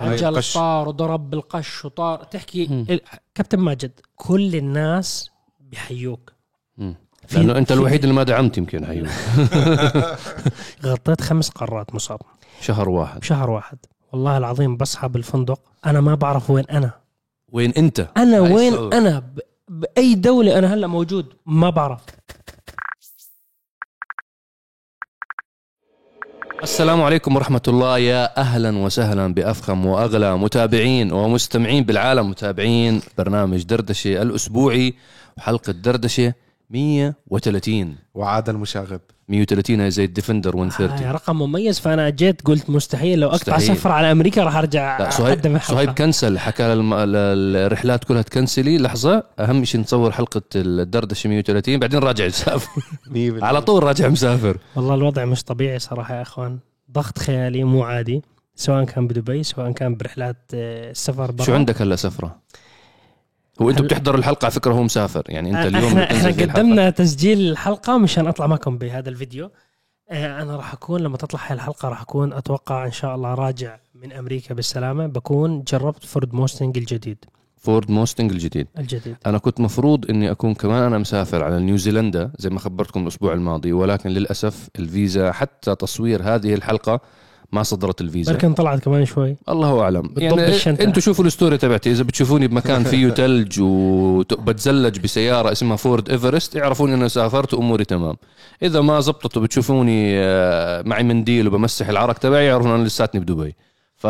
القش. طار وضرب بالقش وطار. تحكي. ال- كابتن ماجد كل الناس مم. في- لأنه أنت الوحيد اللي ما دعمت يمكن أيوه غطيت خمس قارات مصاب. شهر واحد. بشهر واحد. والله العظيم بصحى بالفندق أنا ما بعرف وين أنا. وين أنت؟ أنا وين السؤال. أنا؟ ب... بأي دولة أنا هلأ موجود؟ ما بعرف. السلام عليكم ورحمة الله. يا أهلا وسهلا بأفخم وأغلى متابعين ومستمعين بالعالم. متابعين برنامج دردشة الأسبوعي وحلقة دردشة. 130 وعاد المشاغب. 130 هي زي ال Defender 130 هاي رقم مميز. فأنا اجيت قلت مستحيل. لو أقطع مستحيل. سفر على أمريكا راح أرجع لا أقدم صهيب. صهيب cancel. حكى للم... للرحلات كلها تكنسلي. لحظة أهم شيء نصور حلقة الدردشة 130 بعدين راجع مسافر على طول راجع مسافر. والله الوضع مش طبيعي صراحة يا إخوان. ضغط خيالي مو عادي. سواء كان بدبي سواء كان برحلات آه، السفر برا. شو عندك هلا سفرة؟ هو أنتم هلا- بتحضروا الحلقة على فكرة هو مسافر يعني أنت اليوم إحنا إحنا فيه الحلقة. قدمنا تسجيل الحلقة مشان أطلع معكم بهذا الفيديو. آه، أنا راح أكون لما تطلع هاي الحلقة راح أكون أتوقع إن شاء الله راجع من أمريكا بالسلامة. بكون جربت فورد موستنج الجديد. فورد موستنج الجديد. الجديد. أنا كنت مفروض إني أكون كمان أنا مسافر على نيوزيلندا زي ما خبرتكم الأسبوع الماضي ولكن للأسف الفيزا حتى تصوير هذه الحلقة ما صدرت الفيزا. بركن طلعت كمان شوي. الله أعلم. يعني. أنتم شوفوا ال story تبعتي. إذا بتشوفوني بمكان فيه ثلج وبتزلج بسيارة اسمها فورد إيفرست اعرفوا إني أنا سافرت وأموري تمام. إذا ما زبطت وبتشوفوني آه، معي منديل وبمسح العرق تبعي اعرفوا إن أنا لساتني بدبي. ف...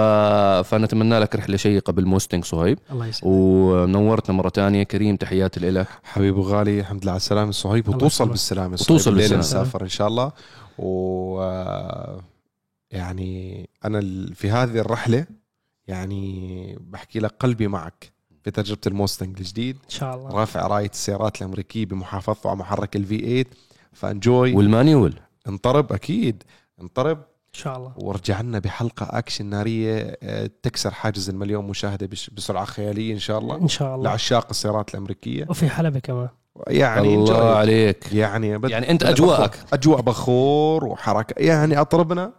فنتمنى لك رحلة شيقة بالموستنج صهيب. الله يسلمك. ونورتنا مرة تانية. كريم تحياتي لك حبيبي وغالي الحمد لله على السلامة. صهيب وتوصل صهيب الليلة بالسلامة. نسافر إن شاء الله. و يعني أنا ال- في هذه الرحلة يعني بحكي لك قلبي معك في تجربة الموستنج الجديد إن شاء الله. رافع راية السيارات الأمريكية بمحافظته على محرك ال V8 فانجوي. وال manual انطرب أكيد. انطرب. إن شاء الله. ورجع لنا بحلقة أكشن نارية آه، تكسر حاجز المليون مشاهدة بش- بسرعة خيالية إن شاء الله. إن شاء الله. لعشاق السيارات الأمريكية. وفي حلبة كمان. يعني الله. عليك. يعني. يعني أنت أجواءك. بخور. أجواء بخور وحركة. يعني أطربنا.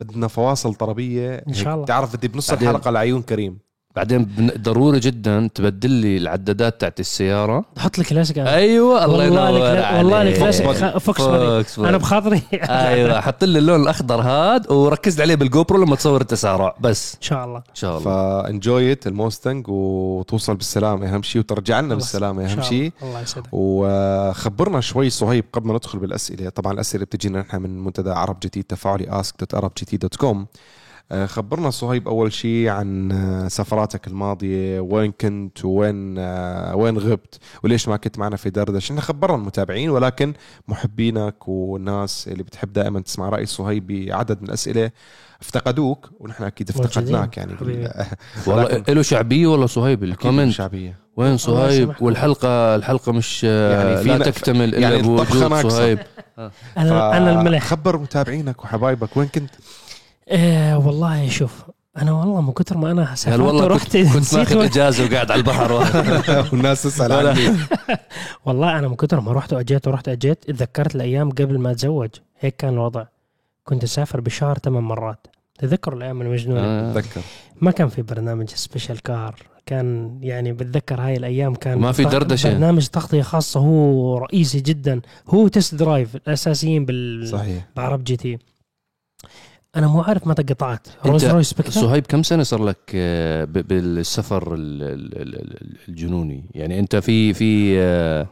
بدنا فواصل طربية إن شاء الله. تعرف بدي بنص الحلقة لعيون كريم بعدين ضروري جدا تبدل لي العدادات تاعت السيارة. حط لي كلاسيك. أيوه الله ينور ال cla- والله عليك. ال classic focus focus. أنا بخاطري. أيوه حط لي اللون الأخضر هاد وركز لي عليه بال GoPro لما تصور التسارع بس. إن شاء الله. إن شاء الله. فانجويت الموستنج وتوصل بالسلامة. أهم شيء وترجع لنا بالسلامة. أهم شاء شيء الله. الله يسعدك. وخبرنا شوي صهيب قبل ما ندخل بالأسئلة. طبعا الأسئلة بتجينا نحن من منتدى عرب جديد تفاعلي ask.arabgt.com آه، خبرنا صهيب أول شيء عن آه، سفراتك الماضية وين كنت وين آه، وين غبت وليش ما كنت معنا في دردش إحنا خبرنا المتابعين ولكن محبينك والناس اللي بتحب دائما تسمع رأي صهيب بعدد من الأسئلة افتقدوك ونحن أكيد افتقدناك يعني. والله له شعبية والله صهيب الكومنت؟ شعبية. وين صهيب. والحلقة الحلقة مش يعني لا تكتمل إلا يعني بوجود. صهيب. أنا أنا الملح. خبر متابعينك وحبايبك وين كنت؟ إيه والله شوف أنا والله من كثر ما أنا قال سافرت والله ورحت كنت, كنت ماخذ إجازة وقاعد على البحر. والناس تسأل عني. والله أنا من كثر ما رحت وأجيت ورحت أجيت تذكرت الأيام قبل ما أتزوج. هيك كان الوضع. كنت أسافر بالشهر ثمان مرات. تذكروا الأيام المجنونة؟ آه. أتذكر. ما كان في برنامج special car كان يعني بتذكر هاي الأيام كان ما في دردشة. برنامج تغطية خاصة هو رئيسي جدا. هو test drive الأساسيين بال صحيح. بعرب جي تي. أنا مو عارف متى قطعت. رولز رويس سبكتر صهيب كم سنة صار لك آه، بالسفر ال- ال- ال- ال- الجنوني؟ يعني أنت في في آه،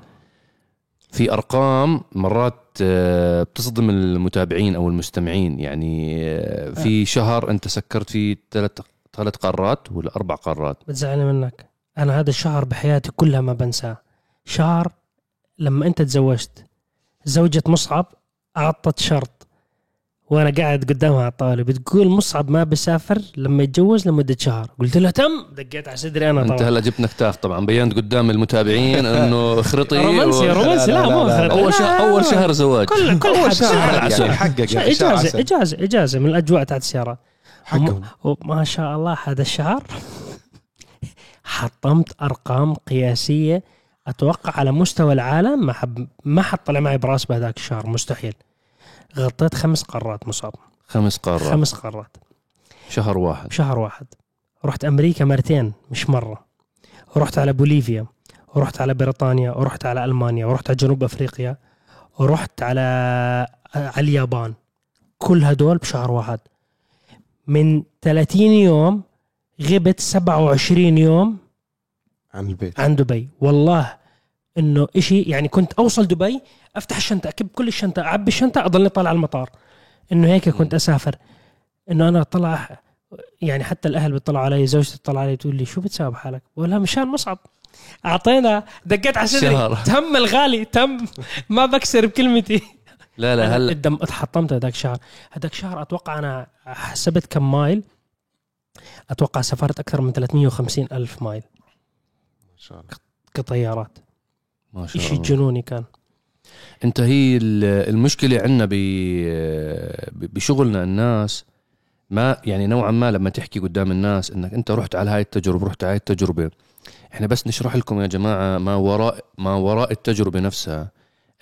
في أرقام مرات آه، بتصدم المتابعين أو المستمعين. يعني في شهر أنت سكرت فيه ثلاث ثلاث قارات ولا أربع قارات؟ بتزعلني منك. أنا هذا الشهر بحياتي كلها ما بنساه. شهر لما أنت تزوجت زوجة مصعب أعطت شرط. وأنا قاعد قدامها على الطاولة بتقول مصعب ما بسافر لما يتجوز لمدة شهر قلت لها تم دقيت على صدري أنا أنت طبعا هلا جبت نكتاف طبعا بينت قدام المتابعين إنه خرطي رومانسي رومانسي لا, لا، لا، مو لا، خرط. أول شهر أول شهر زواج كل كل حاجة شهر. عسل. شهر إجازة. إجازة إجازة من الأجواء تاعت السيارة حقهم وما شاء الله هذا الشهر حطمت أرقام قياسية أتوقع على مستوى العالم ما حب ما حد طلع معي براس بهذاك الشهر مستحيل غطيت خمس قارات مصاب خمس قارات. خمس قارات. شهر واحد. بشهر واحد. رحت أمريكا مرتين مش مرة. ورحت على بوليفيا ورحت على بريطانيا ورحت على ألمانيا ورحت على جنوب أفريقيا ورحت على على اليابان. كل هدول بشهر واحد. من 30 يوم غبت 27 يوم عن البيت. عن دبي. والله إنه إشي يعني كنت أوصل دبي أفتح الشنطة أكب كل الشنطة أعبي الشنطة أضلني طالع على المطار. إنه هيك كنت أسافر. إنه أنا طلع يعني حتى الأهل بيطلعوا علي زوجتي تطلع علي تقول لي شو بتساوي بحالك؟ بقول لها مشان مصعب. أعطينا دقيت على صدري. تم الغالي تم. ما بكسر بكلمتي. لا لا هلا. الدم اتحطمت هذاك الشهر هذاك الشهر أتوقع أنا حسبت كم مايل. أتوقع سافرت أكثر من 350 ألف مايل. ما شاء الله. كطيارات. ما شاء الله. جنوني كان. أنت هي ال- المشكلة عندنا بشغلنا الناس ما يعني نوعا ما لما تحكي قدام الناس إنك أنت رحت على هاي التجربة رحت على هاي التجربة. إحنا بس نشرح لكم يا جماعة ما وراء ما وراء التجربة نفسها.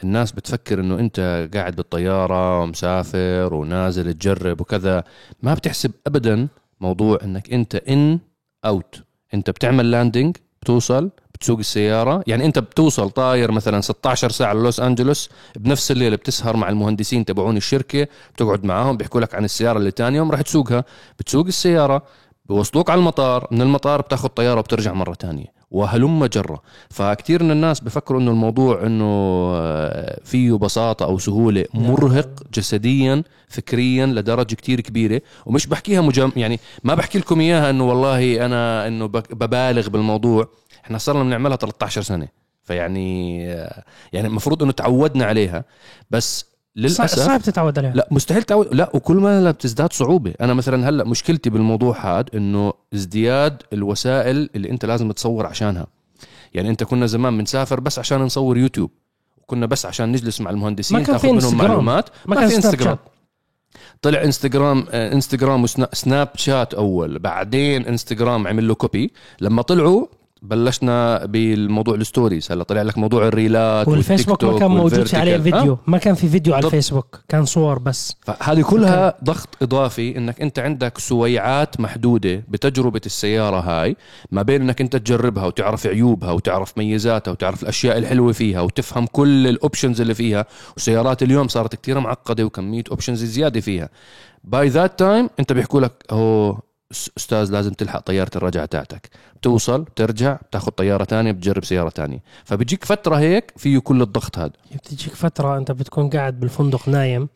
الناس بتفكر إنه أنت قاعد بالطيارة ومسافر ونازل تجرب وكذا. ما بتحسب ابدا موضوع إنك أنت in out أنت بتعمل landing بتوصل بتسوق السيارة. يعني أنت بتوصل طاير مثلا 16 ساعة لوس أنجلوس بنفس الليلة بتسهر مع المهندسين تبعون الشركة بتقعد معاهم بيحكوا لك عن السيارة اللي تاني يوم راح تسوقها. بتسوق السيارة بوصلوك على المطار من المطار بتاخذ طيارة وبترجع مرة تانية وهلم جرة فكتير من الناس بفكروا إنه الموضوع إنه آه، فيه بساطة أو سهولة مرهق جسديا فكريا لدرجة كتير كبيرة ومش بحكيها مجم يعني ما بحكي لكم إياها إنه والله أنا إنه ببالغ بالموضوع. إحنا صرنا بنعملها 13 سنة. فيعني يعني المفروض إنه تعودنا عليها. بس للأسف صعب تتعود عليها. لا مستحيل تعود. لا وكل ما بتزداد صعوبة. أنا مثلا هلأ مشكلتي بالموضوع هذا إنه ازدياد الوسائل اللي أنت لازم تصور عشانها. يعني أنت كنا زمان بنسافر بس عشان نصور يوتيوب وكنا بس عشان نجلس مع المهندسين ما كان تاخذ في منهم. معلومات. ما ما, كان في انستغرام. طلع انستغرام انستغرام وسناب شات أول بعدين انستغرام عمل له copy لما طلعوا بلشنا بالموضوع ال stories. هلا طلع لك موضوع الريلات والفيسبوك ما كان موجود عليه. فيديو. ما كان في فيديو على. الفيسبوك. كان صور بس. فهذه كلها ضغط إضافي إنك أنت عندك سويعات محدودة بتجربة السيارة هاي ما بين إنك أنت تجربها وتعرف عيوبها وتعرف ميزاتها وتعرف الأشياء الحلوة فيها وتفهم كل ال options اللي فيها. وسيارات اليوم صارت كتير معقدة وكمية options زيادة فيها. by that time أنت بيحكوا لك هو أستاذ لازم تلحق طيارة الرجعة تاعتك. بتوصل بترجع بتاخذ طيارة تانية بتجرب سيارة تانية فبتجيك فترة هيك فيه كل الضغط هذا. بتجيك فترة أنت بتكون قاعد بالفندق نايم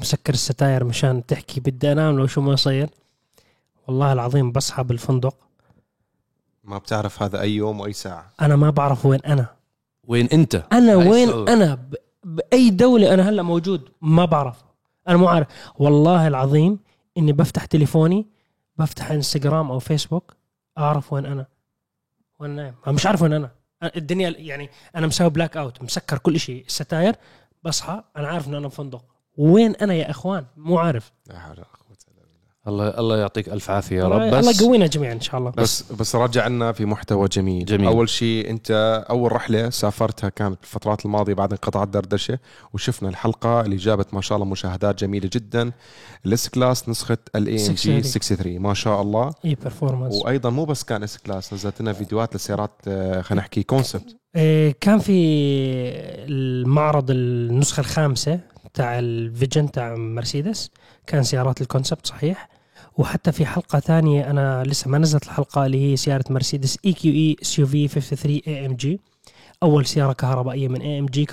مسكر الستاير مشان تحكي بدي أنام لو شو ما يصير والله العظيم بصحى بالفندق. ما بتعرف هذا أي يوم وأي ساعة. أنا ما بعرف وين أنا. وين أنت؟ أنا هاي وين الشغلة. أنا؟ ب... بأي دولة أنا هلأ موجود؟ ما بعرف. أنا مو عارف. والله العظيم إني بفتح تليفوني بفتح انستغرام أو فيسبوك أعرف وين أنا. وين نايم أنا مش عارف وين أنا- الدنيا يعني أنا مسوي blackout مسكر كل شيء الستاير بصحى أنا عارف إنه أنا بفندق وين أنا يا إخوان؟ مو عارف لا حول ولا قوة إلا بالله. الله الله يعطيك ألف عافية يا رب. بس الله يقوينا جميعا إن شاء الله. بس بس رجع لنا في محتوى جميل. جميل. أول شيء أنت أول رحلة سافرتها كانت بالفترات الماضية بعد انقطاع الدردشة وشفنا الحلقة اللي جابت ما شاء الله مشاهدات جميلة جدا. ال S-Class نسخة الاي ام جي 63. 63 ما شاء الله. E Performance وأيضا مو بس كان S-Class نزلت لنا فيديوهات لسيارات آه، خلينا نحكي concept إيه، كان في المعرض النسخة الخامسة تاع ال Vision تاع مرسيدس. كان سيارات ال concept صحيح. وحتى في حلقة ثانية أنا لسه ما نزلت الحلقة اللي هي سيارة مرسيدس اي كيو اي اس يو في 53 اي ام جي أول سيارة كهربائية من اي ام جي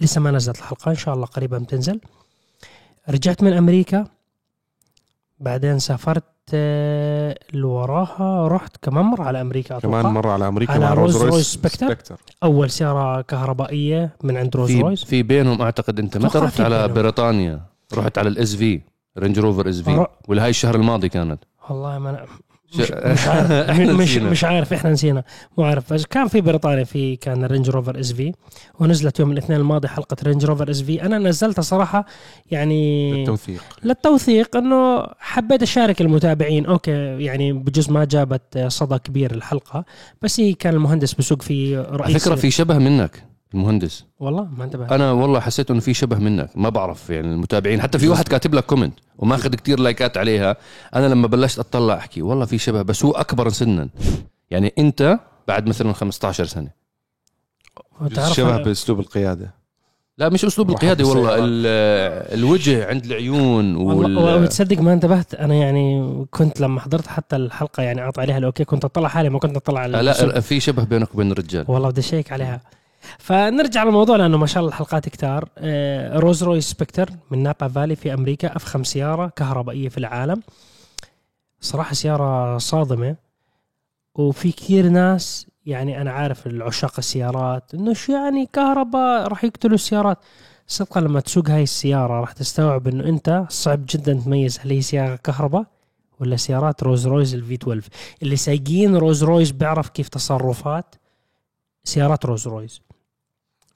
لسه ما نزلت الحلقة إن شاء الله قريبا بتنزل رجعت من أمريكا بعدين سافرت آه، اللي وراها رحت كمان مرة على أمريكا كمان أتوقع. مرة على أمريكا على مع رولز رولز رويس Spectre. Spectre أول سيارة كهربائية من عند رولز في رويس في بينهم أعتقد أنت متى رحت على بينهم. بريطانيا رحت على ال SV رينج روفر SV ولا هاي الشهر الماضي كانت. والله ما أنا مش, مش عارف. إحنا مش نسينا. مش عارف إحنا نسينا. مو عارف. بس كان في بريطانيا في كان رينج روفر SV ونزلت يوم الاثنين الماضي حلقة رينج روفر SV أنا نزلتها صراحة يعني التوثيق للتوثيق إنه حبيت أشارك المتابعين. okay يعني بجزء ما جابت صدى كبير الحلقة بس هي كان المهندس بسوق في على رئيس فكرة في شبه منك. المهندس. والله ما انتبهت. أنا والله حسيت إنه في شبه منك ما بعرف يعني المتابعين. حتى في واحد كاتب لك comment وماخذ كتير لايكات عليها. أنا لما بلشت أطلع أحكي والله في شبه بس هو أكبر سنا. يعني أنت بعد مثلا 15 سنة. وتعرف شبه بأسلوب القيادة. لا مش أسلوب القيادة والله. الوجه عند العيون والله وال... وتصدق ما انتبهت. أنا يعني كنت لما حضرت حتى الحلقة يعني اعطي عليها ال okay كنت أطلع حالي ما كنت أطلع على لا. لا في شبه بينك وبين الرجال. والله بدي أشيك عليها. فنرجع للموضوع لأنه ما شاء الله الحلقات كتار. آه، روز رويس سبكتر من نابا فالي في أمريكا أفخم سيارة كهربائية في العالم. صراحة سيارة صادمة. وفي كثير ناس يعني أنا عارف العشاق السيارات إنه شو يعني كهرباء راح يقتلوا السيارات. صدقا لما تسوق هاي السيارة راح تستوعب إنه أنت صعب جدا تميز هل هي سيارة كهرباء ولا سيارات رولز رويس ال V12 اللي سايقين رولز رويس بيعرف كيف تصرفات سيارات رولز رويس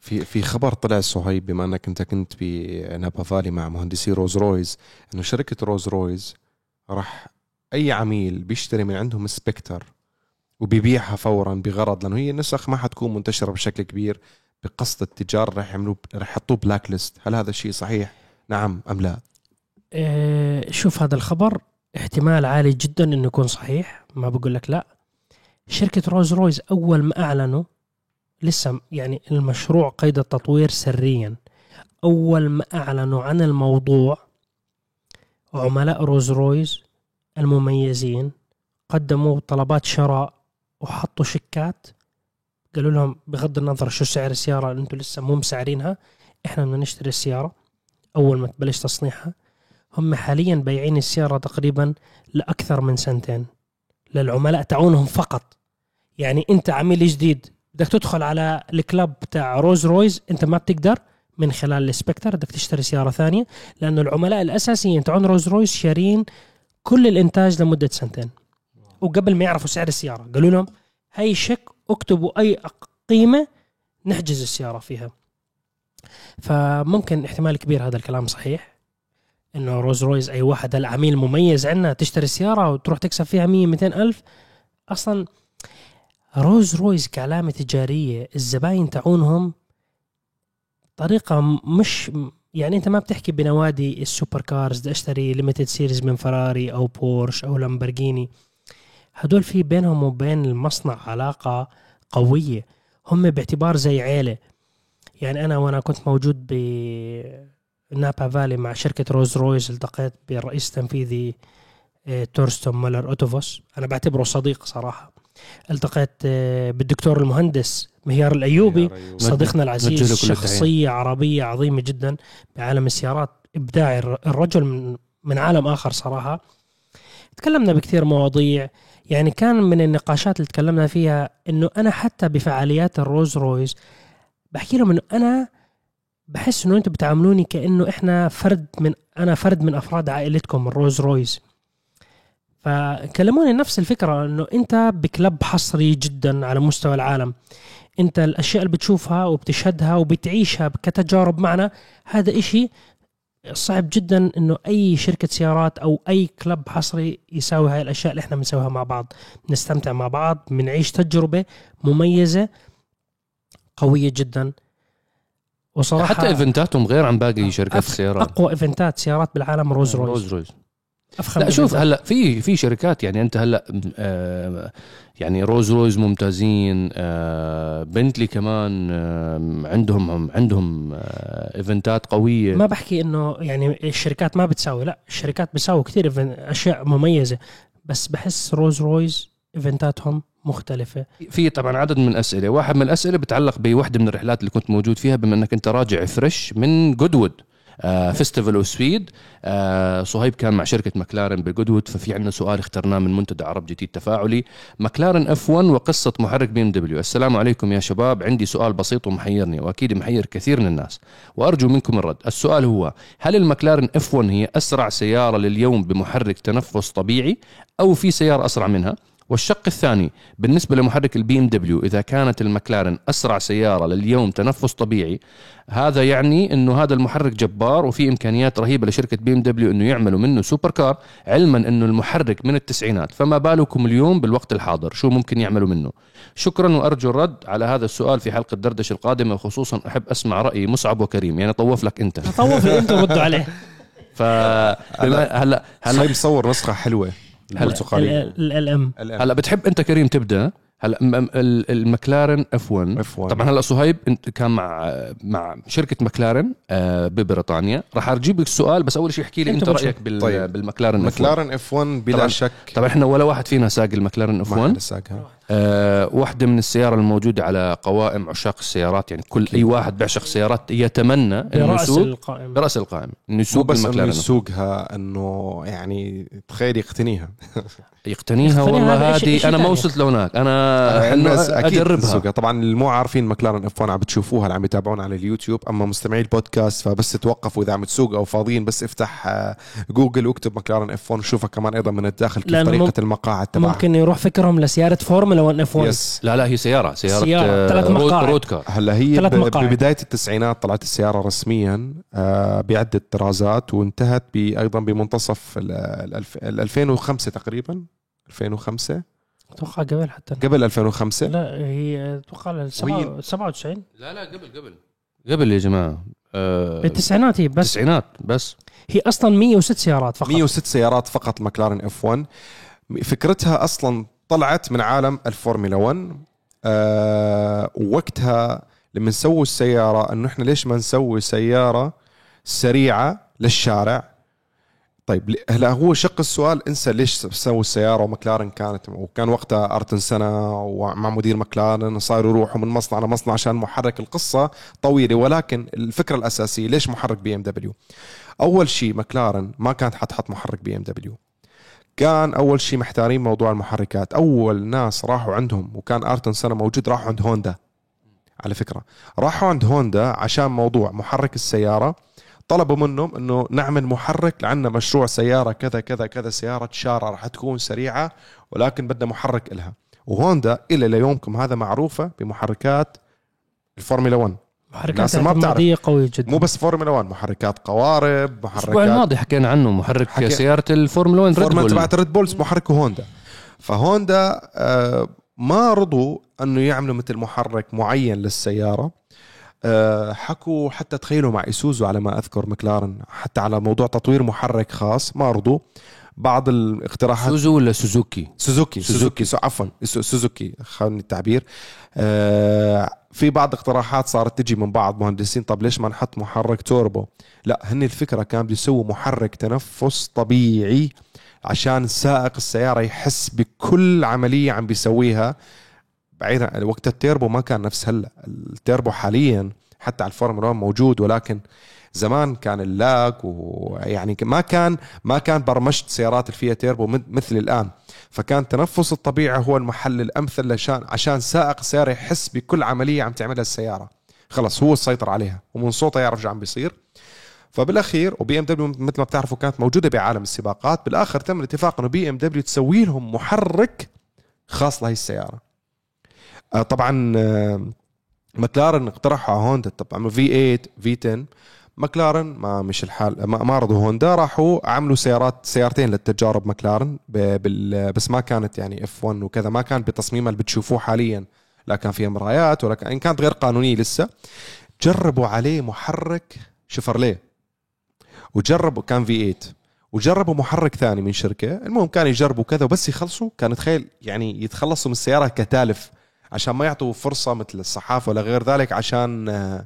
في في خبر طلع صهيب بما أنك أنت كنت بنابا فالي مع مهندسي رولز رويس إنه شركة رولز رويس راح أي عميل بيشتري من عندهم Spectre وبيبيعها فورا بغرض لأنه هي نسخ ما حتكون منتشرة بشكل كبير بقصد التجار راح يعملوه راح يحطوه blacklist هل هذا الشيء صحيح؟ نعم أم لا؟ آه، شوف هذا الخبر احتمال عالي جدا إنه يكون صحيح ما بقول لك لا. شركة رولز رويس أول ما أعلنوا لسه يعني المشروع قيد التطوير سريا. أول ما أعلنوا عن الموضوع عملاء رولز رويس المميزين قدموا طلبات شراء وحطوا شيكات. قالوا لهم بغض النظر شو سعر السيارة اللي أنتم لسه مو مسعرينها إحنا بدنا نشتري السيارة أول ما تبلش تصنيعها. هم حاليا بايعين السيارة تقريبا لأكثر من سنتين. للعملاء تاعونهم فقط. يعني أنت عميل جديد بدك تدخل على ال club بتاع رولز رويس أنت ما بتقدر من خلال ال Spectre بدك تشتري سيارة ثانية لأنه العملاء الأساسيين تاعون رولز رويس شارين كل الإنتاج لمدة سنتين. وقبل ما يعرفوا سعر السيارة قالوا لهم هاي شيك اكتبوا أي قيمة نحجز السيارة فيها. فممكن احتمال كبير هذا الكلام صحيح إنه رولز رويس أي واحد هلا عميل مميز عندنا تشتري سيارة وتروح تكسب فيها 100 200 ألف. أصلا رولز رويس كعلامه تجارية الزباين تاعونهم طريقة م- مش يعني أنت ما بتحكي بنوادي ال supercars بدي أشتري limited series من فراري أو بورش أو لامبرجيني هدول في بينهم وبين المصنع علاقة قوية. هم باعتبار زي عيلة. يعني أنا وأنا كنت موجود ب نابا فالي مع شركة رولز رويس التقيت بالرئيس التنفيذي آه، Torsten Müller-Ötvös. أنا بعتبره صديق صراحة. التقيت آه، بالدكتور المهندس مهيار الأيوبي صديقنا العزيز. شخصية عربية عظيمة جدا بعالم السيارات إبداعي الر- الرجل من, من عالم آخر صراحة. تكلمنا بكثير مواضيع يعني كان من النقاشات اللي تكلمنا فيها إنه أنا حتى بفعاليات الرولز رويس بحكي لهم إنه أنا بحس إنه أنتم بتعاملوني كأنه إحنا فرد من أنا فرد من أفراد عائلتكم الرولز رويس فكلموني نفس الفكرة إنه أنت ب club حصري جدا على مستوى العالم. أنت الأشياء اللي بتشوفها وبتشهدها وبتعيشها كتجارب معنا هذا إشي صعب جدا إنه أي شركة سيارات أو أي club حصري يساوي هاي الأشياء اللي إحنا بنسويها مع بعض. نستمتع مع بعض بنعيش تجربة مميزة قوية جدا. وصراحة حتى إيفنتاتهم غير عن باقي شركات السيارات. أقوى إيفنتات سيارات بالعالم رولز رويس رولز رويس أفخم لا شوف. هلأ في في شركات يعني أنت هلأ آه، يعني رولز رويس ممتازين آه، بنتلي كمان آه، عندهم عندهم آه، ايفنتات قوية. ما بحكي إنه يعني الشركات ما بتساوي لا الشركات بتساوي كثير أشياء مميزة. بس بحس رولز رويس ايفنتاتهم مختلفة. في طبعا عدد من الأسئلة. واحد من الأسئلة بتعلق بوحدة من الرحلات اللي كنت موجود فيها بما إنك أنت راجع fresh من جودوود آه Festival of Speed آه صهيب كان مع شركة مكلارن بجودوود ففي عندنا سؤال اخترناه من منتدى عرب جديد تفاعلي. مكلارن F1 وقصة محرك BMW السلام عليكم يا شباب. عندي سؤال بسيط ومحيرني وأكيد محير كثير من الناس. وأرجو منكم الرد. السؤال هو هل المكلارن اف 1 هي أسرع سيارة لليوم بمحرك تنفس طبيعي أو في سيارة أسرع منها؟ والشق الثاني بالنسبة لمحرك البي ام دبليو إذا كانت المكلارن أسرع سيارة لليوم تنفس طبيعي هذا يعني أنه هذا المحرك جبار وفي إمكانيات رهيبة لشركة بي ام دبليو أنه يعملوا منه supercar علما أنه المحرك من التسعينات. فما بالكم اليوم بالوقت الحاضر؟ شو ممكن يعملوا منه؟ شكرا وأرجو الرد على هذا السؤال في حلقة دردشة القادمة وخصوصا أحب أسمع رأي مصعب وكريم يعني طوف لك أنت. طوف أنت ردوا عليه. ف هلا هلا هلا مصور نسخه حلوة. البرتقاليه ال ام هلا بتحب انت كريم تبدأ؟ هلا م- م- ال- المكلارن اف 1 اف 1 طبعا هلا صهيب انت كان مع مع شركة مكلارن آه، ببريطانيا. راح أجيب لك السؤال بس أول شيء احكي لي أنت أنت مش- رأيك بال طيب. بالمكلارن F1. مكلارن اف 1 بلا طبعاً. شك. طبعا إحنا ولا واحد فينا ساق المكلارن اف ما 1 حدا ساقها. آه، واحدة من السيارة الموجودة على قوائم عشاق السيارات يعني كل أي واحد بيعشق سيارات يتمنى إنه برأس يسوق القائمة. برأس القائمة إنه يسوق بس إنه المكلارن يسوقها إنه يعني تخيل يقتنيها. يقتنيها والله هذه أنا ما. وصلت لهناك. أنا إنه الناس أكيد أجربها طبعا اللي مو عارفين مكلارن إف 1 عم بتشوفوها اللي عم يتابعونا على اليوتيوب. أما مستمعي البودكاست فبس توقفوا إذا عم تسوق أو فاضيين بس افتح آه، جوجل واكتب مكلارن إف 1 وشوفها كمان أيضا من الداخل كيف طريقة ممكن- المقاعد تبعها. ممكن يروح فكرهم لسيارة فورمولا 1 إف 1 yes. لا لا هي سيارة. سيارة, سيارة، آه، ثلاث مقاعد. road car. هلأ هي ثلاث ب- مقاعد. ببداية التسعينات طلعت السيارة رسميا آه، بعدة طرازات وانتهت أيضا بمنتصف ال 2005 تقريبا. 2005 أتوقع قبل حتى. قبل 2005 لا هي أتوقع 97 لا لا قبل قبل. قبل يا جماعة. آه، بالتسعينات هي بس. التسعينات بس. هي أصلا 106 سيارات فقط. 106 سيارات فقط مكلارن إف 1 فكرتها أصلا طلعت من عالم الفورمولا 1 آه وقتها لما نسوي السيارة إنه إحنا ليش ما نسوي سيارة سريعة للشارع؟ طيب هلا هو شق السؤال انسى ليش سووا السيارة ومكلارن كانت وكان وقتها أرتن سنة ومع مدير مكلارن صاروا يروحوا من مصنع لمصنع عشان محرك القصة طويلة ولكن الفكرة الأساسية ليش محرك بي إم دبليو؟ أول شيء مكلارن ما كانت حتحط محرك بي إم دبليو. كان أول شيء محتارين موضوع المحركات. أول ناس راحوا عندهم وكان أرتن سنة موجود راحوا عند هوندا. على فكرة راحوا عند هوندا عشان موضوع محرك السيارة طلبوا منهم إنه نعمل محرك لعنا مشروع سيارة كذا كذا كذا سيارة شاره راح تكون سريعة ولكن بدنا محرك إلها. وهوندا إلى ليومكم هذا معروفة بمحركات الفورمولا 1 محركات ما بتعرف. قوية جدا. مو بس فورمولا 1 محركات قوارب الأسبوع محركات الماضي حكينا عنه محرك حكي- سيارة الفورمولا 1 ريد بول تبعت ريد بولز محركه هوندا. فهوندا آه، ما رضوا إنه يعملوا مثل محرك معين للسيارة. آه، حكوا حتى تخيلوا مع إيسوزو على ما أذكر مكلارن حتى على موضوع تطوير محرك خاص ما رضوا. بعض الاقتراحات سوزو ولا سوزوكي؟ سوزوكي سوزوكي. سو عفوا سو- سوزوكي خلني التعبير. آه في بعض اقتراحات صارت تجي من بعض مهندسين طب ليش ما نحط محرك توربو؟ لا هن الفكرة كان بده يسووا محرك تنفس طبيعي عشان سائق السيارة يحس بكل عملية عم بيسويها. بعيدا وقت التيربو ما كان نفس هلا. التيربو حاليا حتى على الفورمولا 1 موجود ولكن زمان كان ال lag ويعني ما كان ما كان برمجة سيارات اللي فيها تيربو مث- مثل الآن. فكان تنفس الطبيعي هو الحل الأمثل عشان عشان سائق السياره يحس بكل عملية عم تعملها السيارة. خلص هو السيطر عليها ومن صوته يعرف شو عم بيصير. فبالأخير وبي إم دبليو مثل ما بتعرفوا كانت موجودة بعالم السباقات. بالآخر تم الاتفاق إنه بي إم دبليو تسوي لهم محرك خاص لهي السيارة. طبعا آه، مكلارن اقترحوا على هوندا. طبعا في 8 في 10 مكلارن ما مش الحال ما, رضوا هوندا. راحوا عملوا سيارات سيارتين للتجارب مكلارن بس ما كانت يعني اف 1 وكذا. ما كان بتصميمها اللي بتشوفوه حاليا لا كان فيها مرايات ولا كان كانت غير قانونية لسه. جربوا عليه محرك شفرليه وجربوا كان في 8 وجربوا محرك ثاني من شركة. المهم كانوا يجربوا كذا وبس يخلصوا. كان تخيل يعني يتخلصوا من السيارة كتالف عشان ما يعطوا فرصة مثل الصحافة ولا غير ذلك عشان آه،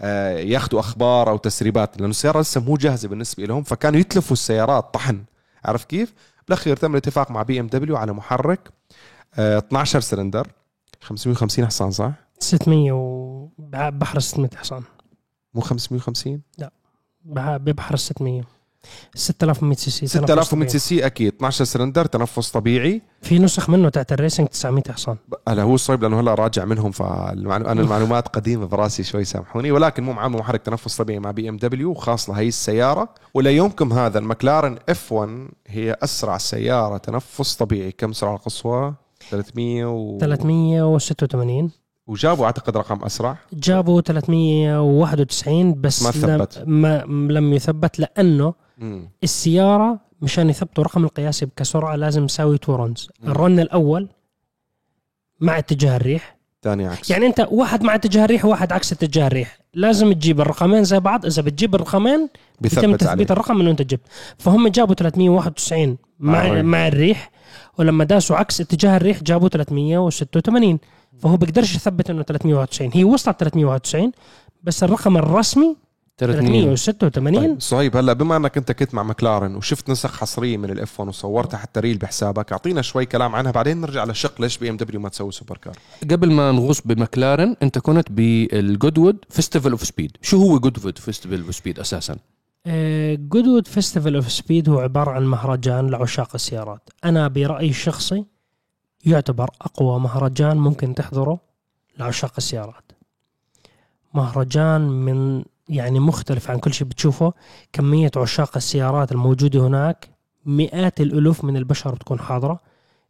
آه، ياخذوا أخبار أو تسريبات لأنه السيارة لسه مو جاهزة بالنسبة لهم فكانوا يتلفوا السيارات طحن عرف كيف؟ بالاخير تم الاتفاق مع بي ام دبليو على محرك آه، 12 سلندر 550 حصان صح؟ 600 وبحر 600 حصان مو 550 بح- ببحر 600 6100 سي سي تنفس 6100 طبيعي. سي سي أكيد. 12 سلندر تنفس طبيعي. في نسخ منه تحت ال racing 900 حصان. هلا هو صعب لأنه هلا راجع منهم فانا المعلومات قديمة براسي شوي سامحوني. ولكن مو معامل محرك تنفس طبيعي مع بي إم دبليو خاص لهي السيارة. وليومكم هذا المكلارن إف 1 هي أسرع سيارة تنفس طبيعي. كم سرعة القصوى؟ 300 و... 386 وجابوا أعتقد رقم أسرع. جابوا 391 بس ما ثبت. لم, ما لم يثبت لأنه مم. السيارة مشان يثبتوا الرقم القياسي كسرعه لازم يساوي two runs مم. ال run الأول مع اتجاه الريح. ثاني عكس. يعني أنت واحد مع اتجاه الريح وواحد عكس اتجاه الريح. لازم تجيب الرقمين زي بعض. إذا بتجيب الرقمين يتم بثبت تثبيت عليه الرقم اللي أنت جبت. فهم جابوا 391 مع مع الريح. مع الريح ولما داسوا عكس اتجاه الريح جابوا 386 فهو بيقدرش يثبت إنه 391 هي وصلت 391 بس الرقم الرسمي 300 386 طيب صهيب هلا بما انك انت كنت مع مكلارن وشفت نسخ حصرية من الاف 1 وصورتها حتى reel بحسابك اعطينا شوي كلام عنها بعدين نرجع للشق ليش بي إم دبليو ما تسوي supercar. قبل ما نغوص بمكلارن انت كنت بال Goodwood Festival of Speed. شو هو Goodwood Festival of Speed أساسا؟ Goodwood Festival of Speed هو عبارة عن مهرجان لعشاق السيارات. أنا برأيي الشخصي يعتبر أقوى مهرجان ممكن تحضره لعشاق السيارات. مهرجان من يعني مختلف عن كل شيء بتشوفه. كمية عشاق السيارات الموجودة هناك مئات الألوف من البشر بتكون حاضرة.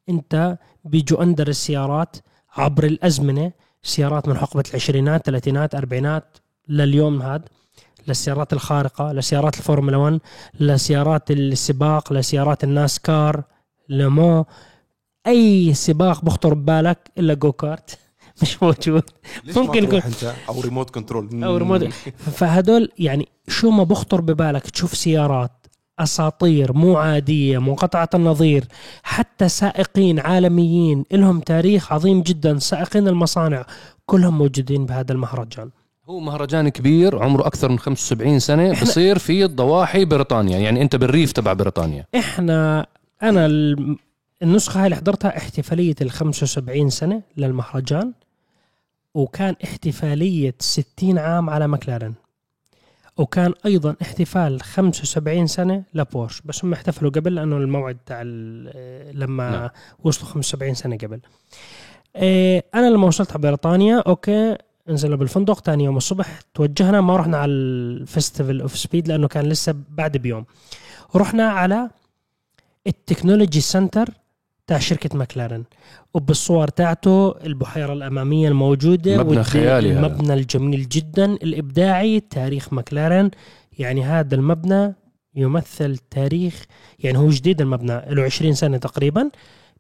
أنت بيجوا أندر السيارات عبر الأزمنة سيارات من حقبة العشرينات ثلاثينات أربعينات لليوم هذا للسيارات الخارقة لسيارات الفورمولا 1 لسيارات السباق لسيارات الـ NASCAR لمو أي سباق بخطر ببالك إلا go-kart مش موجود. ممكن يكون- أنت؟ أو remote control أو ريموت فهدول يعني شو ما بخطر ببالك تشوف سيارات أساطير مو عادية منقطعه النظير حتى سائقين عالميين لهم تاريخ عظيم جدا سائقين المصانع كلهم موجودين بهذا المهرجان. هو مهرجان كبير عمره أكثر من 75 سنة إحنا- بصير في ضواحي بريطانيا. يعني أنت بالريف تبع بريطانيا. إحنا أنا ال- النسخة هاي اللي حضرتها احتفالية ال 75 سنة للمهرجان. وكان احتفالية 60 عام على مكلارن وكان أيضا احتفال 75 سنة لبورش بس هم احتفلوا قبل لأنه الموعد تاع ال- لما نعم. وصلوا 75 سنة قبل. إيه أنا لما وصلت على بريطانيا okay نزلنا بالفندق ثاني يوم الصبح توجهنا ما رحنا على ال Festival of Speed لأنه كان لسه بعد بيوم. رحنا على ال technology center تاع شركة ماكلارن وبالصور تاعته البحيرة الأمامية الموجودة مبنى خيالي هذا. المبنى الجميل جدا الإبداعي تاريخ ماكلارن يعني هذا المبنى يمثل تاريخ يعني هو جديد المبنى له 20 سنة تقريبا.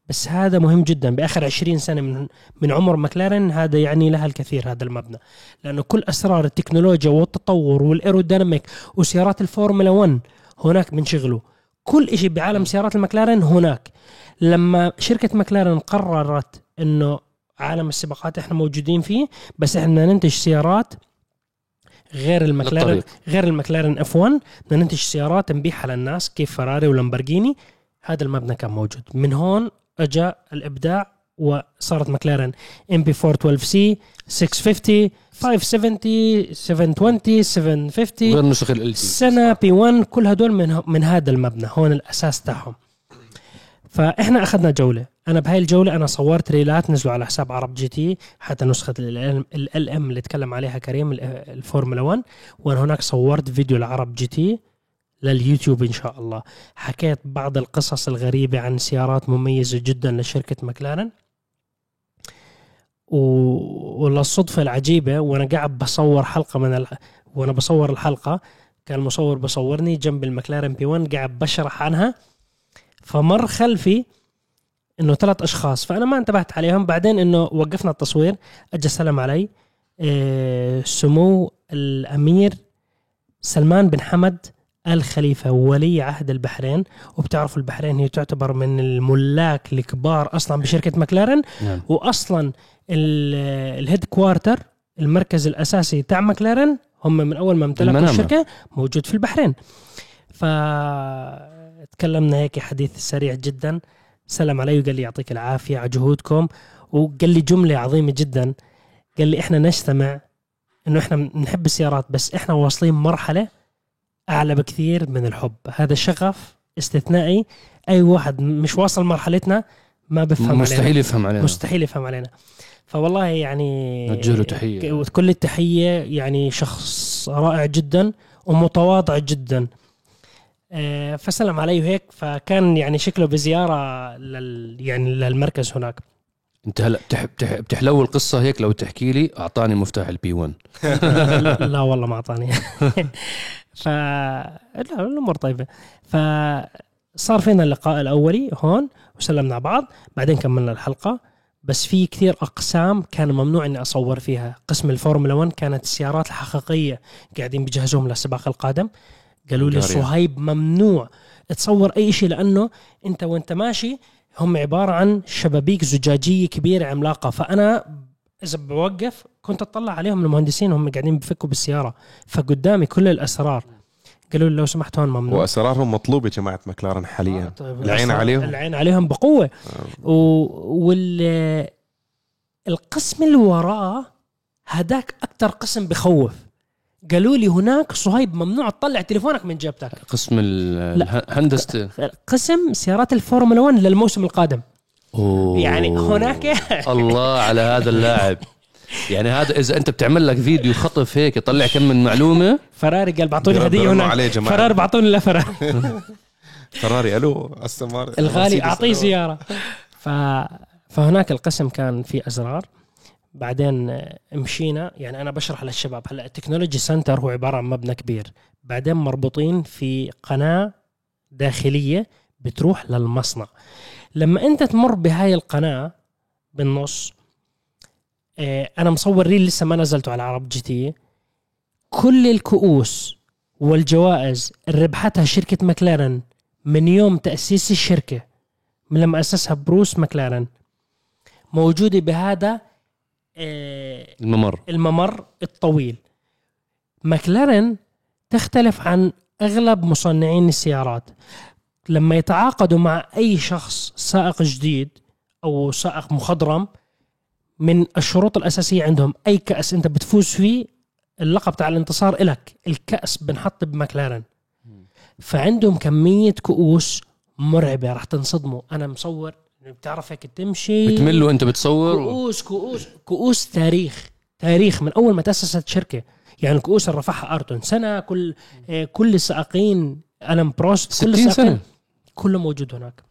بس هذا مهم جدا بآخر 20 سنة من من عمر ماكلارن هذا يعني لها الكثير هذا المبنى. لأنه كل أسرار التكنولوجيا والتطور وال aerodynamic وسيارات الفورمولا 1 هناك بنشغلوا كل شيء بعالم سيارات المكلارن هناك. لما شركة مكلارن قررت إنه عالم السباقات إحنا موجودين فيه بس إحنا ننتج سيارات غير المكلارن للطريق. غير المكلارن F1 بدنا ننتج سيارات نبيعها للناس كيف فراري ولامبرجيني. هذا المبنى كان موجود. من هون اجى الإبداع وصارت مكلارن MP4-12C 650 570 720 750 غير نسخ ال سنة P1 كل هدول من من هذا المبنى. هون الأساس تاعهم. فإحنا أخذنا جولة. أنا بهاي الجولة أنا صورت ريلات نزلوا على حساب عرب GT حتى نسخة ال M اللي تكلم عليها كريم ال- الفورمولا 1 وأنا هناك صورت فيديو العرب GT لليوتيوب إن شاء الله. حكيت بعض القصص الغريبة عن سيارات مميزة جدا لشركة مكلارن و... وللصدفه العجيبة وأنا قاعد بصور حلقة من ال... وأنا بصور الحلقة كان المصور بصورني جنب المكلارن P1 قاعد بشرح عنها. فمر خلفي إنه ثلاث أشخاص فأنا ما انتبهت عليهم. بعدين إنه وقفنا التصوير اجى سلم علي. إيه سمو الأمير سلمان بن حمد ال خليفه ولي عهد البحرين. وبتعرفوا البحرين هي تعتبر من الملاك الكبار أصلا بشركة مكلارن نعم. واصلا ال- الهيد كوارتر المركز الأساسي تاع مكلارن هم من أول ما امتلكوا. الشركة موجود في البحرين. ف تكلمنا هيك حديث سريع جدا. سلم علي وقال لي يعطيك العافية على جهودكم وقال لي جملة عظيمة جدا. قال لي إحنا نجتمع إنه إحنا نحب السيارات بس إحنا واصلين مرحلة أعلى بكثير من الحب. هذا شغف استثنائي. أي واحد مش واصل مرحلتنا ما بفهم علينا. مستحيل يفهم علينا. مستحيل يفهم علينا. فوالله يعني نوجه له تحية. كل التحية يعني شخص رائع جدا ومتواضع جدا. فسلم علي وهيك فكان يعني شكله بزيارة لل يعني للمركز هناك. انت هلا بتح... بتح... بتحلو القصة هيك لو تحكي لي أعطاني مفتاح ال P1 لا والله ما أعطاني. ف لا الأمور طيبة. فصار فينا اللقاء الأولي هون وسلمنا على بعض بعدين كملنا الحلقة. بس في كثير أقسام كان ممنوع إني أصور فيها. قسم الفورمولا 1 كانت السيارات الحقيقية قاعدين بيجهزوهم للسباق القادم. قالوا لي. صهيب ممنوع. تصور أي شيء لأنه أنت وأنت ماشي هم عبارة عن شبابيك زجاجية كبيرة عملاقة. فأنا إذا بوقف كنت أطلع عليهم المهندسين هم قاعدين بفكوا بالسيارة. فقدامي كل الأسرار. قالوا لي لو سمحت هون ممنوع. وأسرارهم مطلوبة جماعة مكلارن حاليا. طيب. العين عليهم؟ العين عليهم بقوة. و... وال القسم اللي وراه هداك أكثر قسم بخوف. قالوا لي هناك صهيب ممنوع تطلع تليفونك من جيبتك. قسم هندسه قسم سيارات الفورمولا 1 للموسم القادم. أوه. يعني هناك الله على هذا اللاعب. يعني هذا إذا أنت بتعمل لك فيديو خطف هيك يطلع كم من معلومة؟ فراري قال بعطوني هدية هناك. فراري بعطوني لا فراري. فراري ألو استون مارتن الغالي أعطيه. سياره ف... فهناك القسم كان فيه أزرار. بعدين مشينا. يعني أنا بشرح للشباب هلأ ال technology center هو عبارة عن مبنى كبير. بعدين مربوطين في قناة داخلية بتروح للمصنع. لما أنت تمر بهاي القناة بالنص آه، أنا مصور reel لسه ما نزلته على عرب GT. كل الكؤوس والجوائز اللي ربحتها شركة مكلارن من يوم تأسيس الشركة من لما أسسها بروس مكلارن موجودة بهذا الممر. الممر الطويل. مكلارن تختلف عن أغلب مصنعين السيارات. لما يتعاقدوا مع أي شخص سائق جديد أو سائق مخضرم من الشروط الأساسية عندهم أي كأس أنت بتفوز فيه اللقب تاع الانتصار إلك. الكأس بنحط بمكلارن فعندهم كمية كؤوس مرعبة راح تنصدموا. أنا مصور بتعرف هيك تمشي. بتمل وانت بتصور. كؤوس كؤوس كؤوس تاريخ. تاريخ من أول ما تأسست شركة. يعني الكؤوس اللي رفعها أيرتون سينا كل آه، كل السائقين ألان بروست كل 60 السائقين كله موجود هناك.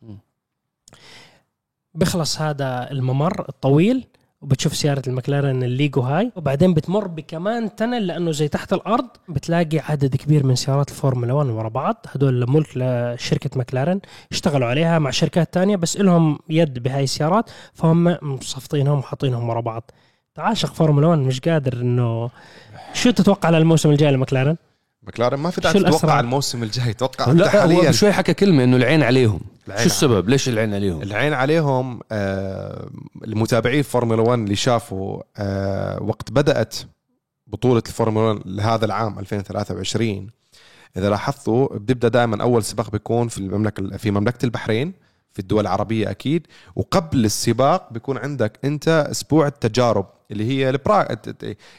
بخلص هذا الممر الطويل. وبتشوف سيارة المكلارن الليجو هاي. وبعدين بتمر بكمان tunnel لأنه زي تحت الأرض بتلاقي عدد كبير من سيارات الفورمولا 1 ورا بعض. هدول ملك لشركة مكلارن اشتغلوا عليها مع شركات تانية بس إلهم يد بهاي السيارات فهم مصفطينهم وحاطينهم ورا بعض. تعاشق فورمولا 1 مش قادر إنه شو تتوقع للموسم الجاي لمكلارن؟ مكلارن ما في داعي تتوقع؟ الموسم الجاي. توقع انت لا هو حاليا. شوي حكى كلمة إنه العين عليهم. العين شو السبب؟ ليش العين عليهم؟ العين عليهم آه، المتابعين فورمولا 1 اللي شافوا آه، وقت بدأت بطولة الفورمولا 1 لهذا العام 2023 إذا لاحظتوا بتبدأ دائما أول سباق بيكون في المملكة في مملكة البحرين في الدول العربية أكيد. وقبل السباق بيكون عندك أنت أسبوع التجارب اللي هي البرا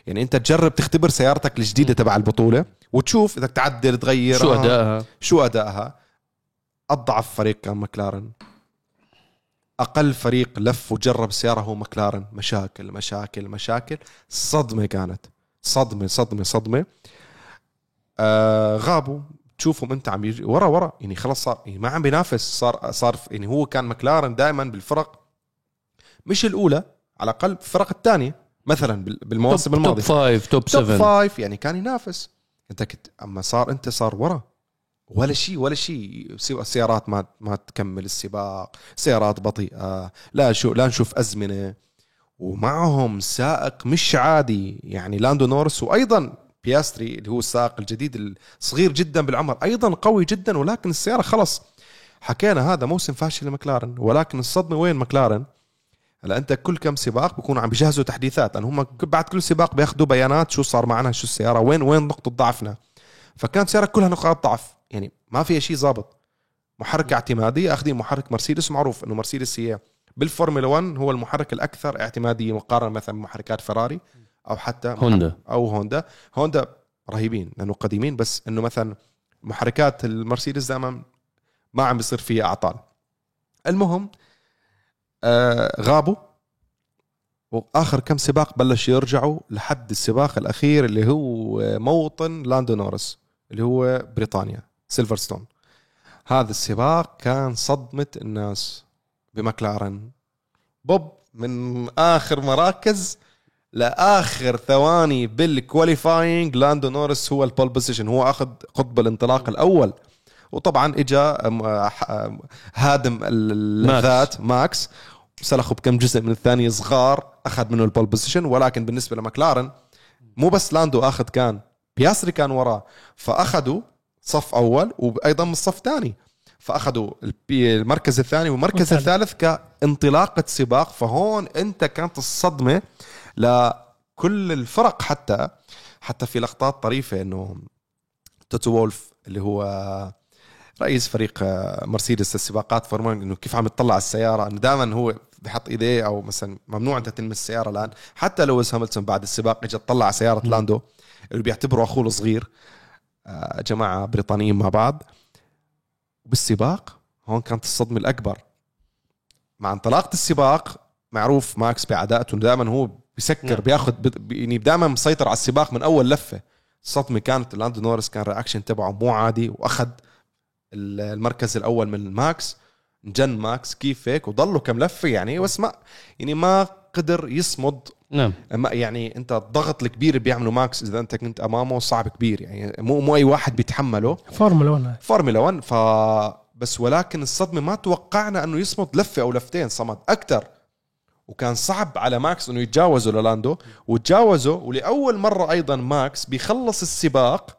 يعني أنت تجرب تختبر سيارتك الجديدة تبع البطولة. وتشوف إذا تعدل تغير شو. أدائها؟ شو أدائها؟ أضعف فريق كان مكلارن أقل فريق لف وجرب السياره هو مكلارن مشاكل مشاكل مشاكل. صدمة كانت. صدمة صدمة صدمة. آه غابوا. تشوفهم أنت عم يجي ورا ورا. يعني خلاص صار يعني ما عم بينافس. صار صار يعني هو كان مكلارن دائما بالفرق. مش الأولى على الأقل الفرق الثانية. مثلا بال- بالمواسم top الماضية. five top top 7 five يعني كان ينافس. انت كنت أما صار انت صار ورا. ولا شيء ولا شيء السيارات ما ما تكمل السباق سيارات بطيئة. لا شو لا نشوف أزمنة. ومعهم سائق مش عادي. يعني لاندو نورس وأيضا بياستري اللي هو السائق الجديد الصغير جدا بالعمر أيضا قوي جدا ولكن السيارة خلص حكينا هذا موسم فاشل لمكلارن ولكن الصدمة وين مكلارن؟ هلا انت كل كم سباق بيكونوا عم بيجهزوا تحديثات لأن هم بعد كل سباق بياخذوا بيانات شو صار معنا شو السيارة وين وين نقطة ضعفنا. فكانت السياره كلها نقاط ضعف يعني ما فيها شيء ظابط. محرك اعتمادي اخذين محرك مرسيدس معروف إنه مرسيدس هي بالفورمولا 1 هو المحرك الأكثر اعتماديه مقارنة مثلا بمحركات فراري أو حتى هوندا. أو هوندا. هوندا رهيبين لأنه قديمين بس إنه مثلا محركات المرسيدس دائما ما عم بيصير فيها أعطال. المهم غابوا. وآخر كم سباق بلش يرجعوا لحد السباق الأخير اللي هو موطن لاندو نورس اللي هو بريطانيا سيلفرستون. هذا السباق كان صدمة الناس بمكلارن. بوب من آخر مراكز لآخر ثواني بال qualifying لاندو نورس هو ال pole position هو أخذ قطب الانطلاق الأول. وطبعا اجى هادم اللذات ماكس. سلخوا بكم جزء من الثانية صغار أخذ منه ال pole position ولكن بالنسبة لمكلارن مو بس لاندو أخذ كان بياستري كان وراه فأخذوا صف أول وأيضا من الصف ثاني فأخذوا المركز الثاني والمركز الثالث كانطلاقة سباق فهون أنت كانت الصدمة لكل الفرق حتى حتى في لقطات طريفة إنه توتو وولف اللي هو رئيس فريق مرسيدس السباقات فورمولا إنه كيف عم يطلع على السيارة؟ إنه دائما هو بحط إيديه أو مثلا ممنوع أنت تلمس السيارة الآن. حتى لويس هاملتون بعد السباق اجى طلع على سيارة لاندو اللي بيعتبره أخوه الصغير آه، جماعة بريطانيين مع بعض. وبالسباق هون كانت الصدمة الأكبر. مع انطلاقة السباق معروف ماكس بعدائيته دائما هو بيسكر نعم. بياخذ يعني دائما مسيطر على السباق من أول لفة. الصدمه كانت لاندو نورس كان reaction تبعه مو عادي وأخذ المركز الأول من ماكس جن ماكس كيف هيك وضلوا كم لفة يعني بس ما يعني ما قدر يصمد. نعم. يعني أنت الضغط الكبير اللي بيعمله ماكس إذا أنت كنت أمامه صعب كبير يعني مو مو أي واحد بيتحمله. فورمولا 1 فورمولا 1 ف بس ولكن الصدمة ما توقعنا إنه يصمد لفة أو لفتين صمد أكثر وكان صعب على ماكس إنه يتجاوزه للاندو. وتجاوزه ولأول مرة أيضا ماكس بيخلص السباق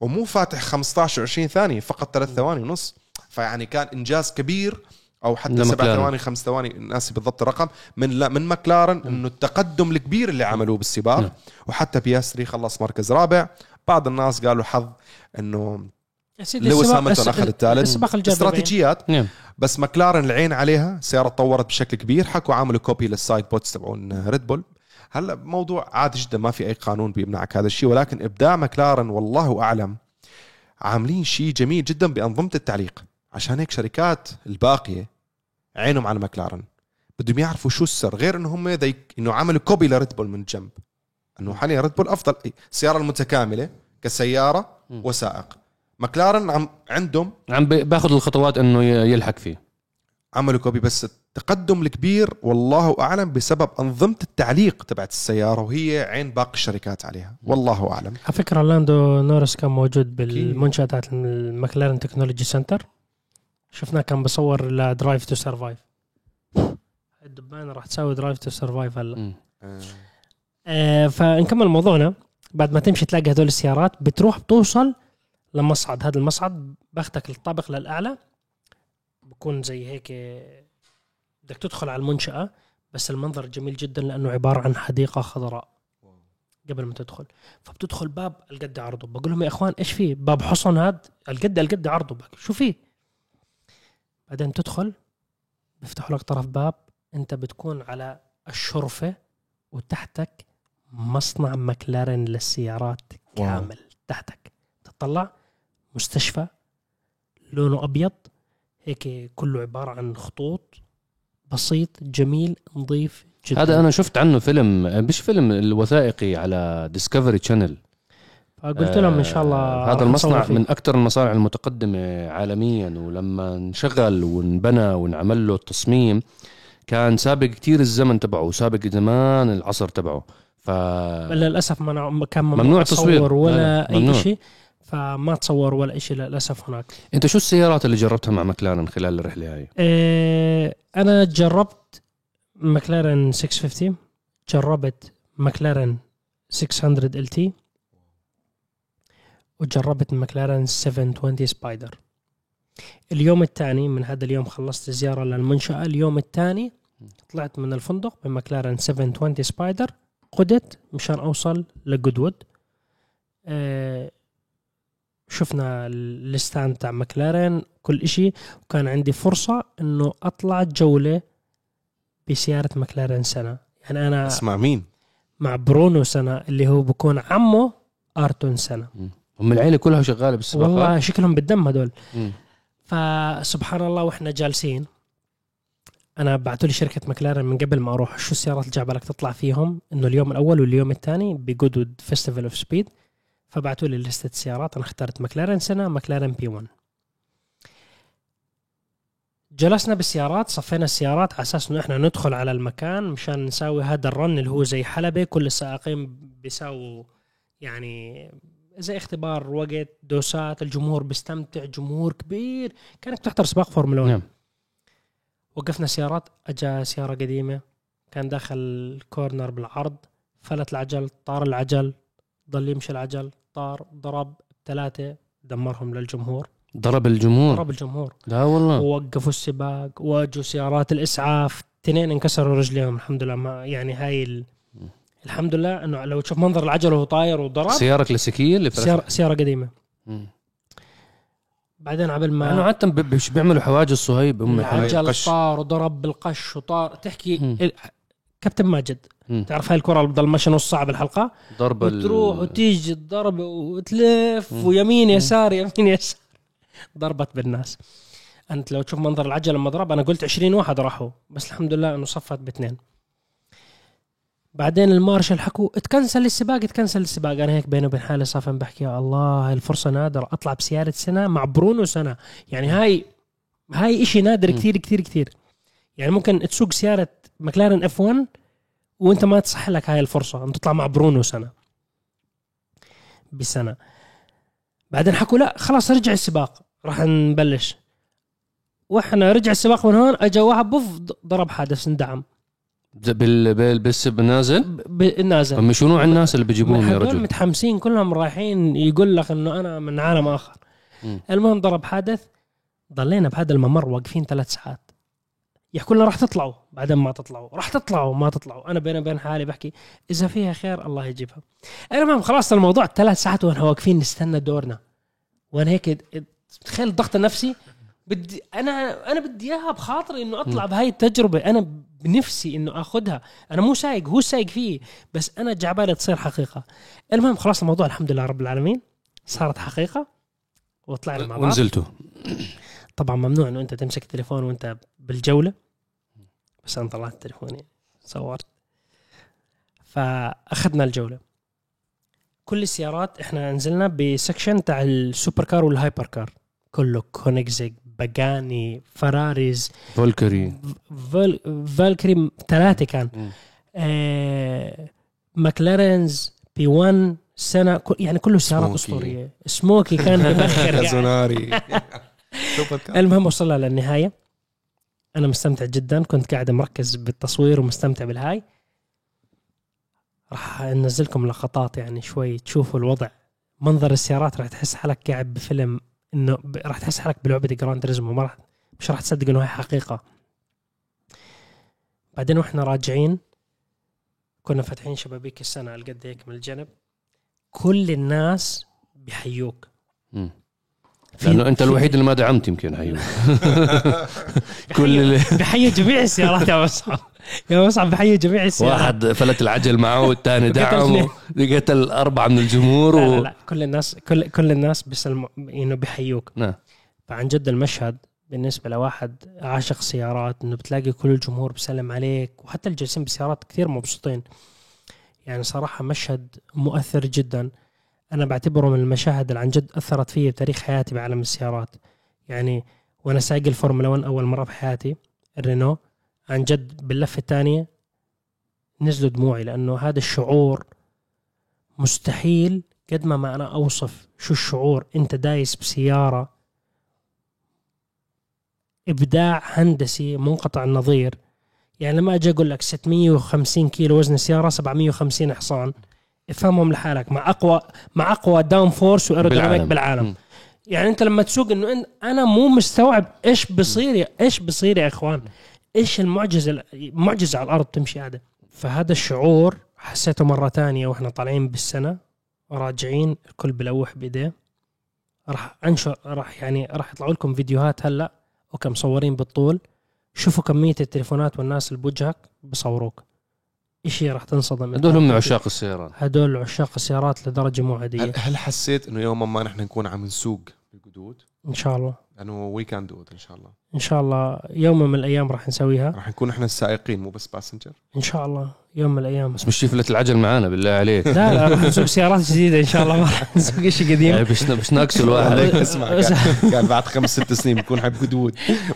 ومو فاتح 15 20 ثانية فقط ثلاث ثواني ونص. فيعني كان إنجاز كبير أو حتى سبع ثواني خمس ثواني ناسي بالضبط الرقم من لا من مكلارن إنه التقدم الكبير اللي عملوه بالسباق م. وحتى بياستري خلص مركز رابع. بعض الناس قالوا حظ إنه لويس هاملتون أخذ الثالث استراتيجيات. نعم. بس مكلارن العين عليها السياره تطورت بشكل كبير حكوا عملوا copy لل side pods تبعون ريد بول هلا موضوع عادي جدا ما في أي قانون بيمنعك هذا الشيء ولكن إبداع مكلارن والله أعلم عاملين شيء جميل جدا بأنظمة التعليق. عشان هيك شركات الباقية عينهم على مكلارن بدهم يعرفوا شو السر غير إنه هم ذيك إنه عملوا copy لريد بول من جنب. إنه حاليا ريد بول أفضل. السيارة المتكاملة كسيارة وسائق. مكلارن عم عندهم عم باخذ الخطوات إنه يلحق فيه. عملوا copy بس التقدم الكبير والله أعلم بسبب أنظمة التعليق تبعت السيارة وهي عين باقي الشركات عليها. والله أعلم. على فكرة لاندو نورس كان موجود بالمنشأة تاعت ال McLaren Technology Center. شفناه كان بصور ل Drive to Survive الدبانة راح تسوي Drive to Survive هلا. آه فنكمل موضوعنا. بعد ما تمشي تلاقي هدول السيارات بتروح بتوصل لمصعد. هذا المصعد باخذك الطابق للأعلى. بكون زي هيك بدك تدخل على المنشأة بس المنظر جميل جدا لأنه عبارة عن حديقة خضراء قبل ما تدخل. فبتدخل باب القد عرضه. بقول لهم يا إخوان إيش في باب حصن هذا القد القد عرضه. شو فيه؟ بعدين تدخل بيفتحوا لك طرف باب. أنت بتكون على الشرفة وتحتك مصنع مكلارن للسيارات كامل. واو. تحتك. تطلع مستشفى لونه أبيض. هيك كله عبارة عن خطوط. بسيط جميل نظيف جدا. هذا أنا شفت عنه فيلم مش فيلم الوثائقي على Discovery Channel فقلت لهم إن شاء الله آه هذا المصنع من أكثر المصانع المتقدمة عالميا ولما انشغل وانبنى وانعمل له التصميم كان سابق كتير الزمن تبعه وسابق زمان العصر تبعه. ف للأسف ما كان ممنوع تصوير ولا أي شيء. فما تصور ولا شيء للأسف هناك. أنت شو السيارات اللي جربتها مع مكلارن خلال الرحلة هاي؟ إيه أنا جربت مكلارن 650 جربت مكلارن 600 LT وجربت مكلارن 720 Spider. اليوم الثاني من هذا اليوم خلصت زيارة للمنشأة. اليوم الثاني طلعت من الفندق بمكلارن 720 Spider قدت مشان أوصل لجودوود. آه شفنا ال stand تاع مكلارن كل إشي وكان عندي فرصة إنه أطلع جولة بسيارة مكلارن سينا. يعني أنا اسمع مين؟ مع برونو سينا اللي هو بكون عمه أيرتون سينا. هم العيلة كلها شغالة بالسباقات والله شكلهم بالدم هدول. فسبحان الله وإحنا جالسين. أنا بعثوا لي شركة مكلارن من قبل ما أروح شو السيارات اللي جاي بالك تطلع فيهم؟ إنه اليوم الأول واليوم الثاني ب Goodwood Festival of Speed فبعثوا لي لستة سيارات. أنا اخترت مكلارن سنة مكلارن P1 جلسنا بالسيارات صفينا السيارات على أساس إنه إحنا ندخل على المكان مشان نساوي هذا ال run اللي هو زي حلبة. كل السائقين بيساووا يعني زي اختبار وقت دوسات. الجمهور بيستمتع جمهور كبير. كأنك تحضر سباق فورمولا 1 نعم. وقفنا سيارات. أجا سيارة قديمة كان داخل corner بالعرض. فلت العجل طار العجل. ضل يمشي العجل طار ضرب ثلاثة دمرهم للجمهور. ضرب الجمهور؟ ضرب الجمهور. لا والله. ووقفوا السباق واجوا سيارات الإسعاف اثنين انكسروا رجليهم. الحمد لله ما يعني هاي ال... الحمد لله إنه لو تشوف منظر العجل وهو طاير وضرب. سياره كلاسيكيه اللي سيارة, سيارة قديمة. مم. بعدين عبل ما عادة ب- مش بيعملوا حواجز صهيب هم. العجل. طار وضرب بالقش وطار. تحكي. إل- كابتن ماجد مم. تعرف هاي الكرة اللي بضل ماشي نص ساعة بالحلقة؟ ضرب ال- وتروح وتيجي الضرب وتلف مم. ويمين يسار يمين يسار. ضربت بالناس. أنت لو تشوف منظر العجل لما ضرب أنا قلت 20 واحد راحوا بس الحمد لله إنه صفت باثنين. بعدين المارشال حكوا اتكنسل السباق اتكنسل السباق. أنا هيك بيني وبين حالي صافي بحكي يا الله الفرصة نادرة أطلع بسيارة سنة مع برونو سنة. يعني هاي هاي إشي نادر. كثير كثير كثير. يعني ممكن تسوق سيارة مكلارن إف 1 وانت ما تصح لك هاي الفرصة أن تطلع مع برونو سنة. بسنة. بعدين حكوا لا خلاص رجع السباق. راح نبلش. وإحنا رجع السباق من هون اجى واحد بوف ضرب حادث اندعم. بال بال بس بالنازل ب- بالنازل هم شنو على الناس اللي بيجيبوهم يا رجل؟ متحمسين كلهم رايحين يقول لك إنه أنا من عالم آخر. المهم ضرب حادث ضلينا بهذا الممر واقفين ثلاث ساعات. يحكوا لنا راح تطلعوا بعدين ما تطلعوا راح تطلعوا ما تطلعوا. أنا بيني وبين حالي بحكي إذا فيها خير الله يجيبها. المهم خلاص الموضوع ثلاث ساعات وإحنا واقفين نستنى دورنا. وأنا هيك تخيل الضغط النفسي. بدي أنا أنا بدي إياها بخاطري إنه أطلع بهاي التجربة. أنا بنفسي إنه اخذها أنا مو سايق هو سايق فيه بس أنا جعبالي تصير حقيقة. المهم خلاص الموضوع الحمد لله رب العالمين صارت حقيقة. وطلعنا مع بعض. ونزلتوا. طبعا ممنوع إنه أنت تمسك التليفون وأنت بالجولة. بس أنا طلعت تليفوني صورت. فأخذنا الجولة. كل السيارات إحنا نزلنا ب section تاع ال super car وال hyper car كله كونيجزيج باجاني Ferraris. فالكري. فال... فالكري ثلاثة كان. آه... ماكلارنز بي 1 سنه يعني كله سيارات. أسطورية. سموكي كان. زوناري. سوبر كار. المهم وصلنا للنهاية. أنا مستمتع جدا. كنت قاعد مركز بالتصوير ومستمتع بالهاي. راح أنزلكم لقطات يعني شوي تشوفوا الوضع. منظر السيارات راح تحس حالك قاعد بفيلم إنه راح تحس حالك بلعبة جراند تريزمو. ما راح مش راح تصدق إنه هي حقيقة. بعدين وإحنا راجعين كنا فاتحين شبابيك السنة على قد هيك من الجنب. كل الناس بيحيوك. لأنه أنت الوحيد اللي ما دعمت يمكن أيوه كل اللي بحيي جميع السيارات يا مصعب يا مصعب بحيي جميع السيارات. واحد فلت العجل معه والثاني دعمه. قتل أربعة من الجمهور لا, لا. لا كل الناس كل كل الناس بيسلموا إنه بيحيوك نعم. فعن جد المشهد بالنسبة لواحد عاشق سيارات إنه بتلاقي كل الجمهور بيسلم عليك وحتى اللي جالسين بالسيارات كثير مبسوطين. يعني صراحة مشهد مؤثر جدا. أنا بعتبره من المشاهد اللي عن جد أثرت فيي بتاريخ حياتي بعالم السيارات. يعني وأنا سايق الفورمولا 1 أول مرة بحياتي الرينو. عن جد باللفة الثانية نزلوا دموعي لأنه هذا الشعور مستحيل قد ما ما أنا أوصف شو الشعور. أنت دايس بسيارة إبداع هندسي منقطع النظير. يعني لما أجي أقول لك 650 كيلو وزن السياره 750 حصان. افهمهم لحالك. مع اقوى مع أقوى down force و aerodynamic بالعالم. بالعالم. يعني أنت لما تسوق إنه إن- أنا مو مستوعب إيش بصير يا إيش بصير يا إخوان. إيش المعجزة معجزة على الأرض تمشي هذا. فهذا الشعور حسيته مرة تانية وإحنا طالعين بالسنة راجعين الكل بلوح بإيديه. راح انشر راح يعني راح يطلعوا لكم فيديوهات هلأ أوكي مصورين بالطول. شوفوا كمية التليفونات والناس اللي بوجهك بصوروك. شيء راح تنصدم؟ هدول هم عشاق السيارات. هدول عشاق السيارات لدرجة مو عاديه هل, هل حسيت إنه يوما ما نحن نكون عم نسوق بالقودوود؟ إن شاء الله. لأنه we can do إن شاء الله. إن شاء الله يوم من الأيام راح نسويها. راح نكون نحن السائقين مو بس باسنجر إن شاء الله يوم من الأيام. بس مش شفلة العجل معانا بالله عليك. لا لا راح نسوق سيارات جديدة إن شاء الله. ما راح نسوق شيء قديم. مش مش ناقص الواحد. اسمع قال, بعد خمس ست سنين بكون حب قدود.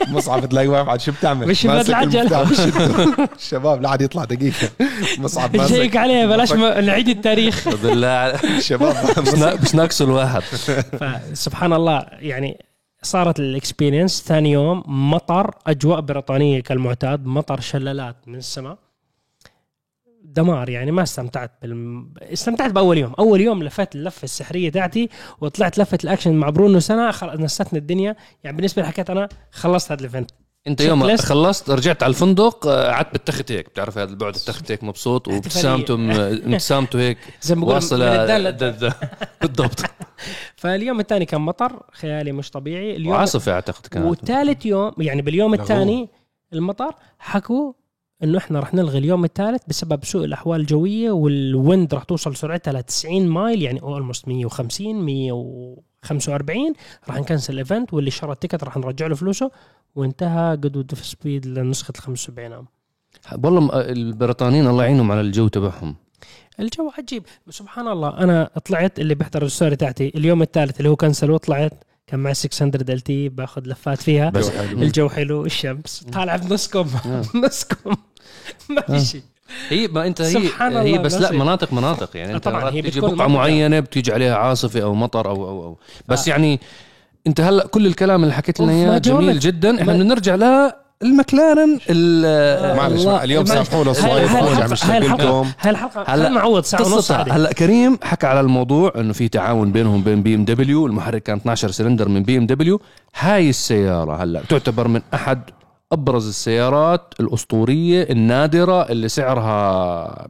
مصعب تلاقي واقف عاد شو بتعمل؟ مش ماسك العجل. الشباب لا عاد يطلع دقيقة. مصعب ماسك. نشيك عليه بلاش نعيد التاريخ. بالله عليك. الشباب مش نا- مش ناقص الواحد فسبحان الله يعني صارت ال experience ثاني يوم مطر أجواء بريطانية كالمعتاد مطر شلالات من السماء. دمار يعني ما استمتعت بالم... استمتعت بأول يوم. أول يوم لفيت اللفة السحرية تاعتي وطلعت لفة الأكشن مع برونو سنه خل... نستني الدنيا. يعني بالنسبة لي حكيت أنا خلصت هذا ال event. انت يوم. خلصت رجعت على الفندق آه، قعدت بالتخت هيك بتعرف هذا البعد التخت هيك مبسوط وابتسامته م- ابتسامته هيك زي ما بقول واصلة بالضبط. فاليوم الثاني كان مطر خيالي مش طبيعي. اليوم وعاصفة أعتقد كانت. وثالث يوم يعني باليوم. الثاني المطر حكوا إنه إحنا رح نلغي اليوم الثالث بسبب سوء الأحوال الجوية وال wind رح توصل سرعتها ل 90 mile يعني almost 150 145 رح نكنسل ال event واللي شرى ال ticket رح نرجع له فلوسه وانتهى Goodwood Festival of Speed لنسخة ال 75 عام. والله البريطانيين الله يعينهم على الجو تبعهم. الجو عجيب. سبحان الله أنا طلعت اللي بيحضر ال story تاعتي اليوم الثالث اللي هو كنسل وطلعت كان معي 600 LT باخذ لفات فيها. بس الجو حلو الشمس. طالع بنصكم. نصكم ما في آه. شيء. هي ما انت هي سبحان هي الله بس لا. مناطق مناطق يعني انت طبعاً هي بتيجي بتكون بقعة. معينة بتيجي عليها عاصفة أو مطر أو أو أو بس آه. يعني انت هلا كل الكلام اللي حكيت لنا إياه جميل. جدا إحنا ما- بدنا نرجع للمكلارن ال- معلش الله. اليوم معلش. سامحوا له هاي- الحلقة- عم هاي الحلقة هلا نعوض ساعه ونص. هلا كريم حكى على الموضوع إنه في تعاون بينهم وبين بي ام دبليو المحرك كان 12 سلندر من BMW هاي السيارة هلا تعتبر من أحد أبرز السيارات الأسطورية النادرة اللي سعرها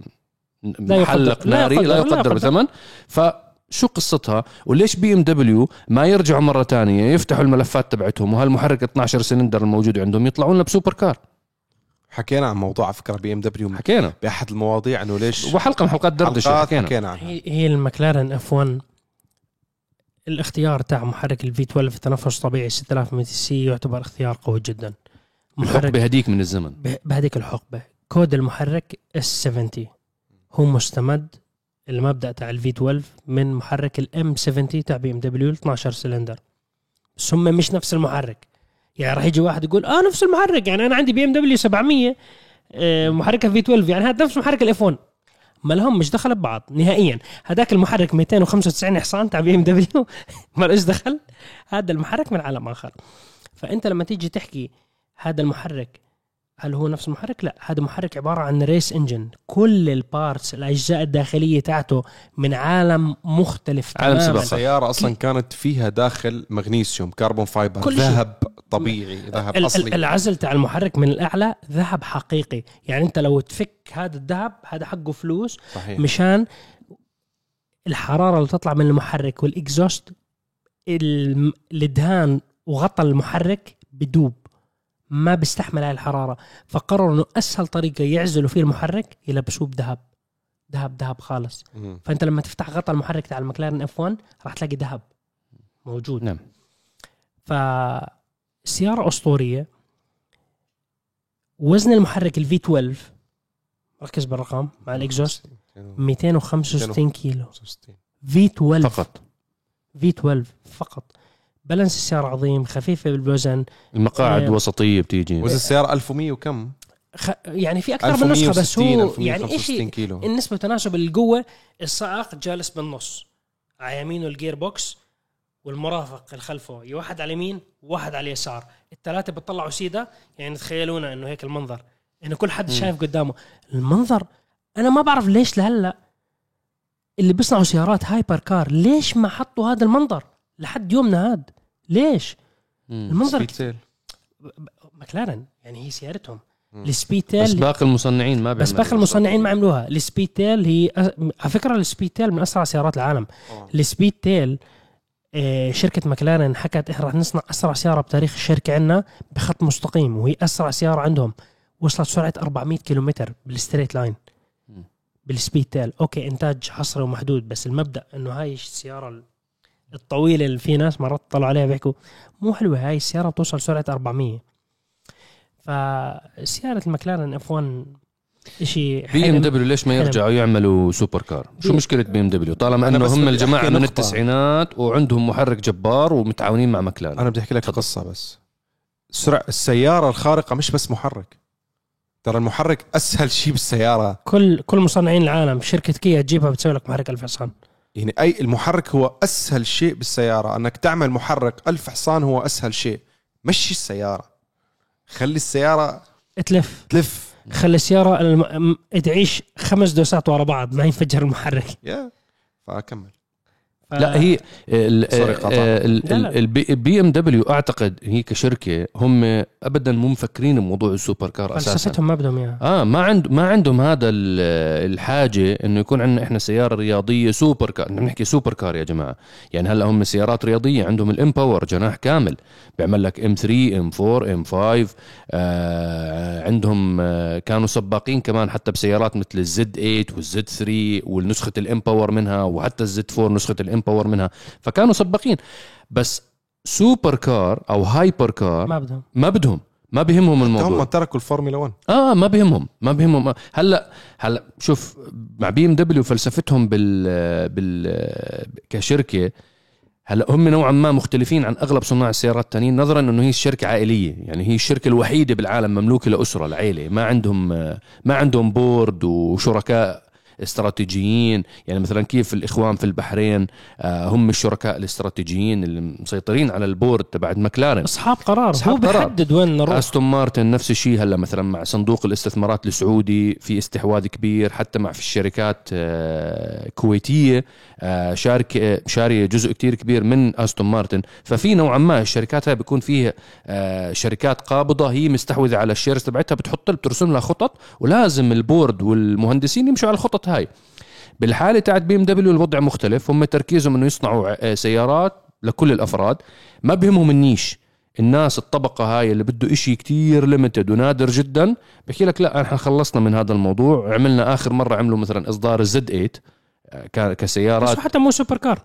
لا يقدر. محلق لا ناري يقدر. لا لا يقدر يقدر. بثمن. فشو قصتها؟ وليش BMW ما يرجعوا مرة تانية يفتحوا الملفات تبعتهم وهالمحرك 12 سلندر الموجود عندهم يطلعوا لنا ب super car؟ حكينا عن موضوع على فكرة BMW. حكينا. بأحد المواضيع إنه ليش وحلقة من حلقات دردشة حكينا. حكينا عنها. هي هي المكلارن F1 الاختيار تاع محرك ال V12 تنفس طبيعي 6200 سي يعتبر اختيار قوي جدا. محرك الحقبه هديك من الزمن. ب- بهذيك الحقبة. كود المحرك S70 هو مستمد المبدأ تاع ال V12 من محرك ال M70 تاع BMW 12 سلندر. بس هم مش نفس المحرك. يعني راح يجي واحد يقول آه نفس المحرك. يعني أنا عندي BMW 700 آه، محركها V12 يعني هذا نفس محرك ال F1 ما لهم مش دخل ببعض نهائيا. هذاك المحرك 295 حصان تاع بي إم دبليو. ما دخل. هذا المحرك من عالم آخر. فأنت لما تيجي تحكي هذا المحرك. هل هو نفس المحرك؟ لا هذا محرك عبارة عن race engine كل ال parts الأجزاء الداخلية تاعته من عالم مختلف عالم تماما. سباق. السيارة أصلا كانت فيها داخل مغنيسيوم carbon fiber كل شيء. ذهب طبيعي ذهب ال- أصلي. العزل تاع المحرك من الأعلى ذهب حقيقي. يعني أنت لو تفك هذا الذهب هذا حقه فلوس صحيح. مشان الحرارة اللي تطلع من المحرك والإكزوست الدهان وغطى المحرك بدوب. ما بيستحمل هاي الحرارة. فقرروا إنه أسهل طريقة يعزلوا فيه المحرك يلبسوه بذهب ذهب ذهب خالص. مم. فأنت لما تفتح غطى المحرك تاع المكلارن إف 1 راح تلاقي ذهب موجود. نعم. فسيارة أسطورية. وزن المحرك ال V12 ركز بالرقم. مع ال exhaust 265 كيلو. 65. V12 فقط. V12 فقط. balance السيارة عظيم خفيفة بالوزن. المقاعد آه. وسطيه بتيجي. وزن السيارة 1100 وكم؟ خ... يعني في أكثر من نسخة بس 1160 هو يعني 1165 إيش كيلو. النسبة تناسب القوة السائق جالس بالنص. على يمينه ال gearbox والمرافق اللي خلفه واحد على اليمين وواحد على اليسار. الثلاثة بيطلعوا سيدة يعني تخيلونا إنه هيك المنظر. إنه كل حد مم. شايف قدامه. المنظر أنا ما بعرف ليش لهلأ اللي بيصنعوا سيارات hypercar ليش ما حطوا هذا المنظر؟ لحد يومنا هذا ليش؟ مم. المنظر Speedtail. مكلارن يعني هي سيارتهم. مم. ال Speed بس tail باقي المصنعين ما بس باقي المصنعين ما عملوها. ال Speedtail هي أ- على فكرة ال Speedtail من أسرع سيارات العالم. طبعاً. ال Speedtail آه، شركة مكلارن حكت إحنا رح نصنع أسرع سيارة بتاريخ الشركة عندنا بخط مستقيم وهي أسرع سيارة عندهم. وصلت سرعة 400 كيلومتر بال straight line. بال Speedtail. أوكي إنتاج حصري ومحدود بس المبدأ إنه هاي السيارة الطويله اللي في ناس مرات طلعوا عليها بيحكوا مو حلوة هاي السيارة بتوصل سرعة 400 فسياره المكلارن F1 شيء بي إم دبليو ليش ما. يرجعوا يعملوا supercar؟ شو مشكلة بي إم دبليو؟ طالما أنا انه هم الجماعة من نقطة. التسعينات وعندهم محرك جبار ومتعاونين مع مكلارن. أنا بدي أحكي لك قصة بس. سرعه السيارة الخارقة مش بس محرك. ترى المحرك أسهل شيء بالسيارة. كل كل مصنعين العالم شركة كيا تجيبها بتسوي لك محرك ألف حصان. يعني أي المحرك هو أسهل شيء بالسيارة. أنك تعمل محرك ألف حصان هو أسهل شيء. مشي السيارة. خلي السيارة تلف. تلف. خلي السيارة الم... تعيش خمس دوسات ورا بعض. ما ينفجر المحرك. يا فأكمل. ف... لا هي. البي إم دبليو أعتقد هي كشركة هم ابدا مو مفكرين بموضوع ال supercar أساسا. فلسفتهم ما بدهم إياها. آه ما عند ما عندهم هذا ال- الحاجة إنه يكون عندنا إحنا سيارة رياضية supercar. نحن نحكي supercar يا جماعة. يعني هلا هم سيارات رياضية عندهم ال M Power جناح كامل. بيعمل لك M3 M4 M5 آه عندهم آه كانوا سباقين كمان حتى بسيارات مثل ال Z8 وال Z3 والنسخة ال M Power منها وحتى ال Z4 نسخة ال M Power منها. فكانوا سباقين. بس supercar أو hypercar ما بدهم. ما بدهم. ما بهمهم الموضوع. هم تركوا الفورمولا 1 آه ما بهمهم. ما بهمهم. هلأ هلأ شوف مع بي إم دبليو فلسفتهم بال بال كشركة هلأ هم نوعا ما مختلفين عن أغلب صناع السيارات التانيين نظرا إنه هي شركه عائلية. يعني هي الشركة الوحيدة بالعالم مملوكة لأسرة العيلة. ما عندهم ما عندهم board وشركاء. استراتيجيين يعني مثلا كيف الإخوان في البحرين آه، هم الشركاء الاستراتيجيين اللي مسيطرين على ال board تبعت مكلارن أصحاب قرار. أصحاب هو قرار. بيحدد وين نروح. أستون مارتن نفس الشيء هلا مثلا مع صندوق الاستثمارات السعودي في استحواذ كبير حتى مع في الشركات آه، كويتيه آه، شارك شاريه جزء كتير كبير من أستون مارتن. ففي نوعا ما الشركات هاي بيكون فيها شركات قابضة هي مستحوذة على ال shares تبعتها بتحط بترسم لها خطط ولازم ال board والمهندسين يمشوا على الخطط هاي. بالحالة تاعت بي إم دبليو الوضع مختلف هم تركيزهم إنه يصنعوا سيارات لكل الأفراد. ما بهمهم ال niche. الناس الطبقة هاي اللي بده إشي كتير limited ونادر جدا بحكي لك لا إحنا خلصنا من هذا الموضوع عملنا آخر مرة عملوا مثلا إصدار ال Z8 آه، ك- بس كسيارات حتى مو supercar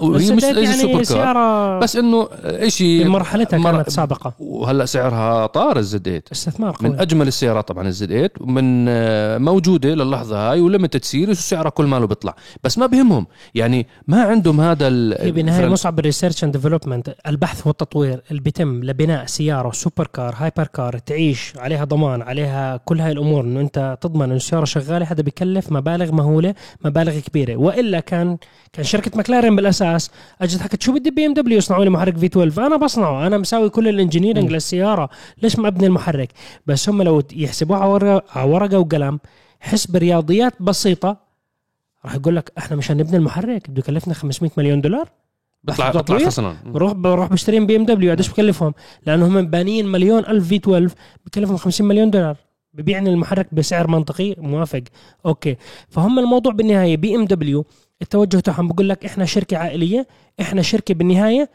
وهي مش يعني supercar؟ سياره بس إنه إشي بمرحلتها مر- كانت سابقة. وهلأ سعرها طار ال Z8 استثمار قوي. من أجمل السيارات طبعا ال Z8 ومن آه، موجودة للحظة هاي و limited series وسعرها كل ماله بيطلع. بس ما بهمهم. يعني ما عندهم هذا ال- هي بالنهايه مصعب ال research and development البحث والتطوير اللي بيتم لبناء سيارة supercar hypercar تعيش عليها ضمان عليها كل هاي الأمور إنه أنت تضمن إنه السيارة شغالة هذا بكلف مبالغ مهولة مبالغ كبيرة. وإلا كان كان شركة مكلارين بالأساس اجت حكت شو بدي بي إم دبليو يصنعوا لي محرك V12 أنا بصنعه. أنا مساوي كل ال engineering للسيارة. ليش ما أبني المحرك؟ بس هم لو يحسبوها على ورقة وقلم حسب رياضيات بسيطة راح يقول لك إحنا مشان نبني المحرك بده يكلفنا 500 مليون دولار. وتطوير؟ خسران. بروح بروح بشتري بي إم دبليو قديش بكلفهم؟ لأنه هم بانيين مليون ألف V12 بكلفهم 50 مليون دولار. ببيعني المحرك بسعر منطقي موافق. أوكي. فهم الموضوع بالنهاية بي إم دبليو التوجه تاعهم بقول لك إحنا شركة عائلية إحنا شركة بالنهاية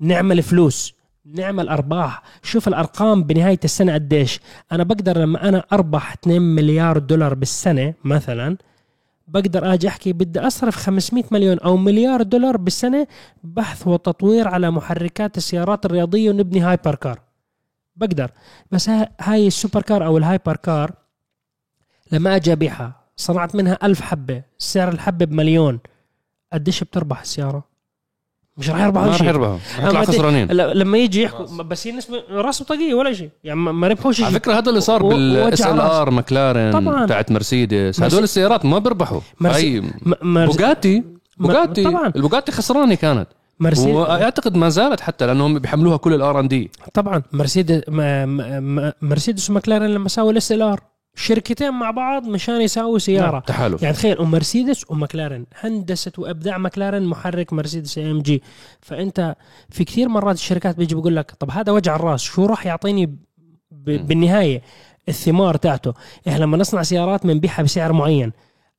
نعمل فلوس نعمل أرباح. شوف الأرقام بنهاية السنة قديش. أنا بقدر لما أنا أربح 2 مليار دولار بالسنة مثلا بقدر آجي أحكي بدي أصرف 500 مليون أو مليار دولار بالسنة بحث وتطوير على محركات السيارات الرياضية ونبني hypercar بقدر. بس ها- هاي ال supercar أو ال hypercar لما أجي أبيعها صنعت منها ألف حبة سعر الحبة بمليون. قديش بتربح السيارة؟ مش راح يربحوا ما رح شيء. يربحوا رح أما دي- خسرانين. لا- لما يجي يحكوا بس هي نسبة راس بطاقية ولا شيء. يعني ما ما ربحوش على شيء فكرة هذا اللي صار بال SLR مكلارن طبعاً. تاعت مرسيدس. مرسي- هدول السيارات ما بيربحوا. مرسي- هاي م- مرس- بوغاتي بوغاتي. طبعاً. البوغاتي خسرانة كانت. مرسيدس وأعتقد ما زالت حتى لأنهم بيحملوها كل ال R&D. طبعا. مرسيدس ما- ما- ما- مرسيدس ومكلارين لما ساووا ال SLR. شركتين مع بعض مشان يساووا سيارة. تحالف. يعني تخيل ومرسيدس ومكلارين هندسة وأبداع مكلارين محرك مرسيدس AMG فأنت في كثير مرات الشركات بيجي بيقول لك طب هذا وجع الراس شو راح يعطيني ب-. بالنهاية؟ الثمار تاعته. إحنا لما نصنع سيارات بنبيعها بسعر معين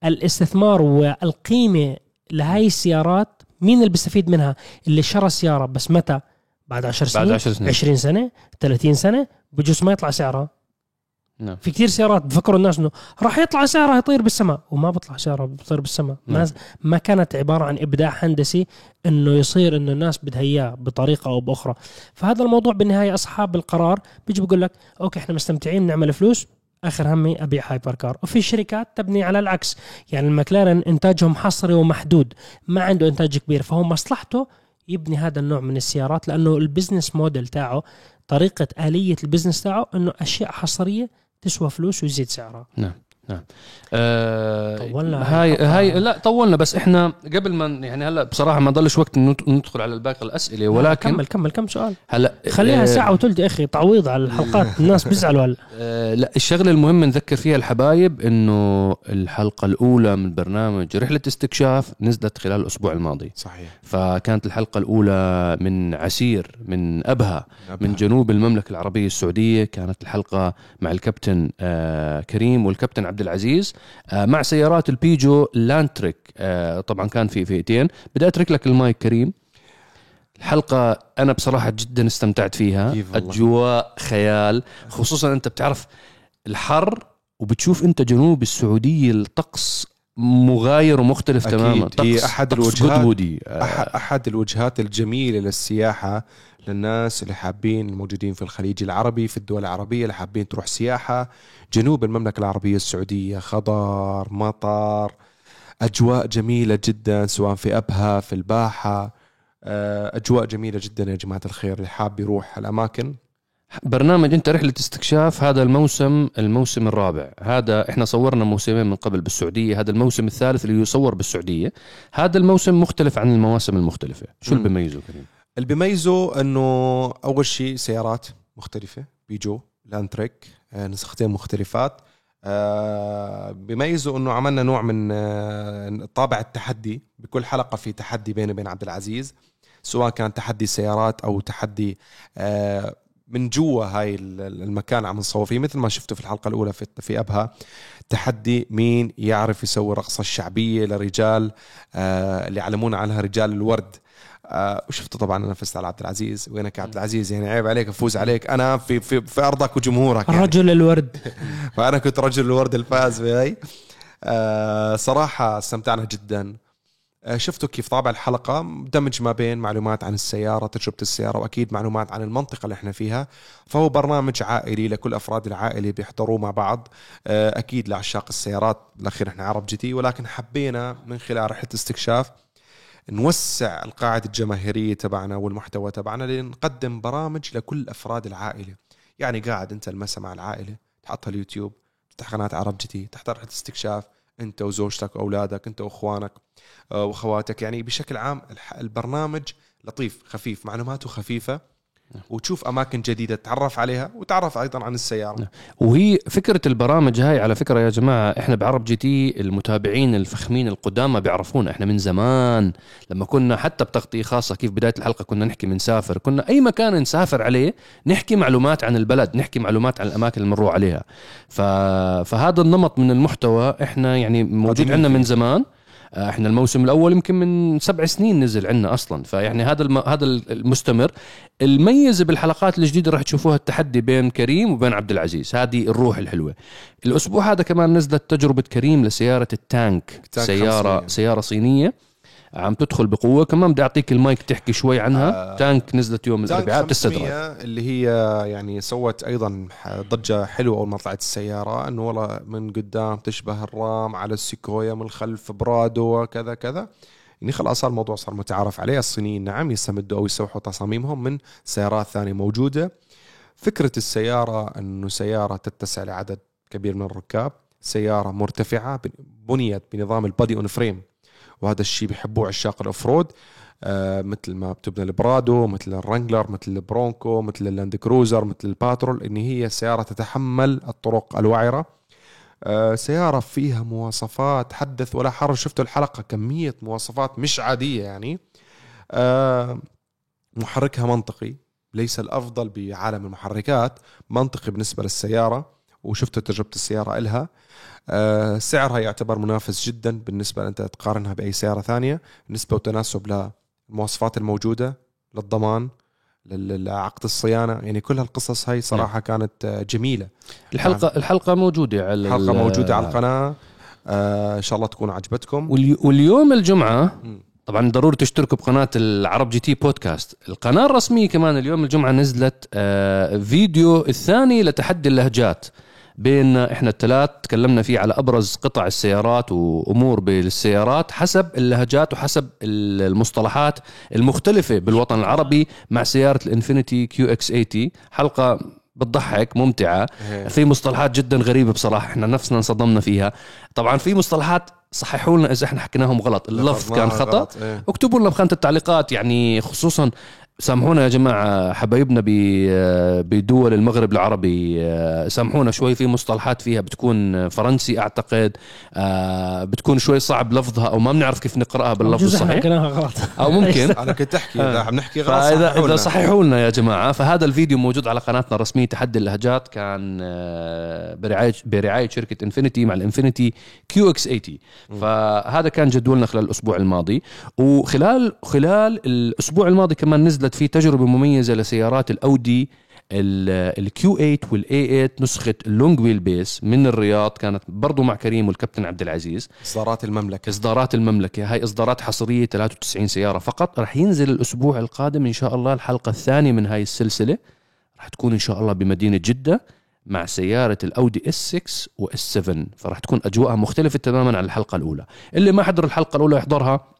الاستثمار والقيمة لهاي السيارات مين اللي بيستفيد منها؟ اللي شرى السيارة. بس متى؟ بعد 10 سنين بعد 10 سنين. 20 سنة 30 سنة بجوز ما يطلع سعرها. نعم. في كثير سيارات بفكروا الناس إنه راح يطلع سيارة يطير بالسماء وما بيطلع سيارة بتطير بالسماء. ما, نعم. ما كانت عبارة عن إبداع هندسي إنه يصير إنه الناس بدها إياه بطريقة أو بأخرى. فهذا الموضوع بالنهاية أصحاب القرار بيجي بيقول لك okay إحنا مستمتعين بنعمل فلوس آخر همي أبيع hypercar وفي شركات تبني على العكس يعني المكلارن إنتاجهم حصري ومحدود ما عنده إنتاج كبير فهو مصلحته يبني هذا النوع من السيارات لأنه ال business model تاعه طريقة آلية ال business تاعه إنه أشياء حصرية تسوى فلوس ويزيد سعرها. نعم. نعم. آه طولنا هاي. هاي لا طولنا بس إحنا قبل ما يعني هلأ بصراحة ما ضلش وقت ندخل على باقي الأسئلة ولكن كمل كمل كم سؤال. هلأ خليها آه، ساعة وثلث يا أخي تعويض على الحلقات الناس بيزعلوا هلأ. آه، لا الشغلة المهم نذكر فيها الحبايب إنه الحلقة الأولى من برنامج رحلة استكشاف نزلت خلال الأسبوع الماضي. صحيح. فكانت الحلقة الأولى من عسير من أبها. من جنوب المملكة العربية السعودية. كانت الحلقة مع الكابتن آه، كريم والكابتن عبد العزيز. آه، مع سيارات البيجو Landtrek آه، طبعا كان في فئتين. بدي أترك لك المايك كريم. الحلقة أنا بصراحة جدا استمتعت فيها. أجواء خيال. خصوصا أنت بتعرف الحر وبتشوف أنت جنوب السعودية الطقس مغاير ومختلف أكيد. تماما. هي طقس أحد طقس الوجهات- قدودي أح- أحد الوجهات الجميلة للسياحة. للناس اللي حابين الموجودين في الخليج العربي في الدول العربية اللي حابين تروح سياحة جنوب المملكة العربية السعودية خضار مطر أجواء جميلة جدا سواء في أبها في الباحة. آه، أجواء جميلة جدا يا جماعة الخير اللي حاب يروح الأماكن. برنامج أنت رحلة استكشاف هذا الموسم الموسم الرابع. هذا إحنا صورنا موسمين من قبل بالسعودية هذا الموسم الثالث اللي يصور بالسعودية. هذا الموسم مختلف عن المواسم المختلفة. شو اللي. بيميزه كريم؟ اللي بيميزه إنه أول شيء سيارات مختلفة بيجو لانتريك آه، نسختين مختلفات. آه، بيميزه إنه عملنا نوع من آه، طابع التحدي بكل حلقة في تحدي بيني وبين عبد العزيز سواء كان تحدي سيارات أو تحدي من جوا هاي ال- المكان عم نصور فيه مثل ما شفتوا في الحلقة الأولى في في أبها. تحدي مين يعرف يسوي الرقصة الشعبية لرجال اللي علمونا عنها رجال الورد. آه، وشفتوا طبعا أنا فزت على عبد العزيز. وينك يا عبد العزيز؟ يعني عيب عليك أفوز عليك. أنا في في, في أرضك وجمهورك يعني. الرجل الورد. فانا كنت رجل الورد الفاز بهي آه صراحة استمتعنا جدا. آه شفتوا كيف طابع الحلقة. دمج ما بين معلومات عن السيارة تجربة السيارة وأكيد معلومات عن المنطقة اللي إحنا فيها. فهو برنامج عائلي لكل أفراد العائلة بيحضروه مع بعض. آه أكيد لعشاق السيارات. بالاخير إحنا عرب GT ولكن حبينا من خلال رحلة استكشاف نوسع القاعدة الجماهيرية تبعنا والمحتوى تبعنا لنقدم برامج لكل أفراد العائلة. يعني قاعد أنت المسا مع العائلة تحطها اليوتيوب تفتح قناة عرب GT تحضر رحلة استكشاف أنت وزوجتك وأولادك أنت وأخوانك آه، وأخواتك. يعني بشكل عام البرنامج لطيف خفيف معلوماته خفيفة وتشوف أماكن جديدة تتعرف عليها وتعرف أيضا عن السيارة نعم. وهي فكرة البرامج هاي على فكرة يا جماعة إحنا بعرب جي تي المتابعين الفخمين القدامى بيعرفونا إحنا من زمان لما كنا حتى بتغطية خاصة كيف بداية الحلقة كنا نحكي بنسافر كنا أي مكان نسافر عليه نحكي معلومات عن البلد نحكي معلومات عن الأماكن اللي بنروح عليها ف... فهذا النمط من المحتوى إحنا يعني موجود عندنا من. زمان إحنا الموسم الأول يمكن من سبع سنين نزل عندنا أصلا. فيعني هذا الم... هذا المستمر. الميزة بالحلقات الجديدة راح تشوفوها التحدي بين كريم وبين عبد العزيز. هذه الروح الحلوة. الأسبوع هذا كمان نزلت تجربة كريم لسيارة ال Tank, Tank سيارة 500. سيارة صينية. عم تدخل بقوة. كمان بدي أعطيك المايك تحكي شوي عنها. آه. Tank نزلت يوم الأربعاء 500 بتستدرج. اللي هي يعني سوت أيضا ضجة حلوة أول ما طلعت السيارة إنه والله من قدام تشبه الرام على السيكويا من الخلف برادو كذا كذا. يعني خلاص صار الموضوع صار متعارف عليه. الصينيين نعم يستمدوا أو يستوحوا تصاميمهم من سيارات ثانية موجودة. فكرة السيارة إنه سيارة تتسع لعدد كبير من الركاب. سيارة مرتفعة بنيت بنظام ال body on frame. وهذا الشيء بيحبوه عشاق ال off-road آه، مثل ما بتبنى البرادو مثل الرانجلر مثل البرونكو مثل اللاند كروزر مثل الباترول إن هي سيارة تتحمل الطرق الوعرة. آه، سيارة فيها مواصفات حدث ولا حرج. شفتوا الحلقة؟ كمية مواصفات مش عادية يعني. آه، محركها منطقي ليس الأفضل بعالم المحركات منطقي بالنسبة للسيارة. وشفتوا تجربة السيارة إلها. سعرها يعتبر منافس جدا بالنسبة أنت تقارنها بأي سيارة ثانية نسبة وتناسب للمواصفات الموجودة للضمان لل- لعقد الصيانة يعني كل هالقصص هاي صراحة كانت آه، جميلة. الحلقة الحلقة موجودة على الحلقة ال- موجودة على القناة آه إن شاء الله تكون عجبتكم. والي- واليوم الجمعة. طبعا ضروري تشتركوا بقناة العرب GT بودكاست. القناة الرسمية كمان اليوم الجمعة نزلت آه، فيديو الثاني لتحدي اللهجات. بين إحنا الثلاث تكلمنا فيه على أبرز قطع السيارات وأمور بالسيارات حسب اللهجات وحسب المصطلحات المختلفة بالوطن العربي مع سيارة الإنفينيتي QX 80 حلقة بتضحك ممتعة. إيه. في مصطلحات جدا غريبة بصراحة إحنا نفسنا انصدمنا فيها. طبعا في مصطلحات صححوا لنا إذا إحنا حكيناهم غلط. اللفظ كان خطأ. إيه. اكتبوا لنا بخانة التعليقات يعني خصوصا سامحونا يا جماعة حبايبنا بدول المغرب العربي. آه، سامحونا شوي في مصطلحات فيها بتكون فرنسي أعتقد. آه، بتكون شوي صعب لفظها أو ما بنعرف كيف نقرأها باللفظ الصحيح حكيناها غلط. أو ممكن. أنا كنت احكي إذا عم نحكي غلط فاذا صححوا إذا لنا. صححوا لنا يا جماعة. فهذا الفيديو موجود على قناتنا الرسمية تحدي اللهجات. كان آه، برعايه برعاية شركة انفينيتي مع الإنفينيتي QX 80 فهذا كان جدولنا خلال الأسبوع الماضي. وخلال خلال الأسبوع الماضي كمان نزلت في تجربة مميزة لسيارات الأودي ال Q 8 وال A 8 نسخة ال long wheelbase من الرياض كانت برضو مع كريم والكابتن عبد العزيز. إصدارات المملكة. إصدارات المملكة. هاي إصدارات حصرية 93 سيارة فقط. رح ينزل الأسبوع القادم إن شاء الله الحلقة الثانية من هاي السلسلة. رح تكون إن شاء الله بمدينة جدة مع سيارة الأودي اس 6 واس 7 فرح تكون أجواءها مختلفة تماما عن الحلقة الأولى. اللي ما حضر الحلقة الأولى يحضرها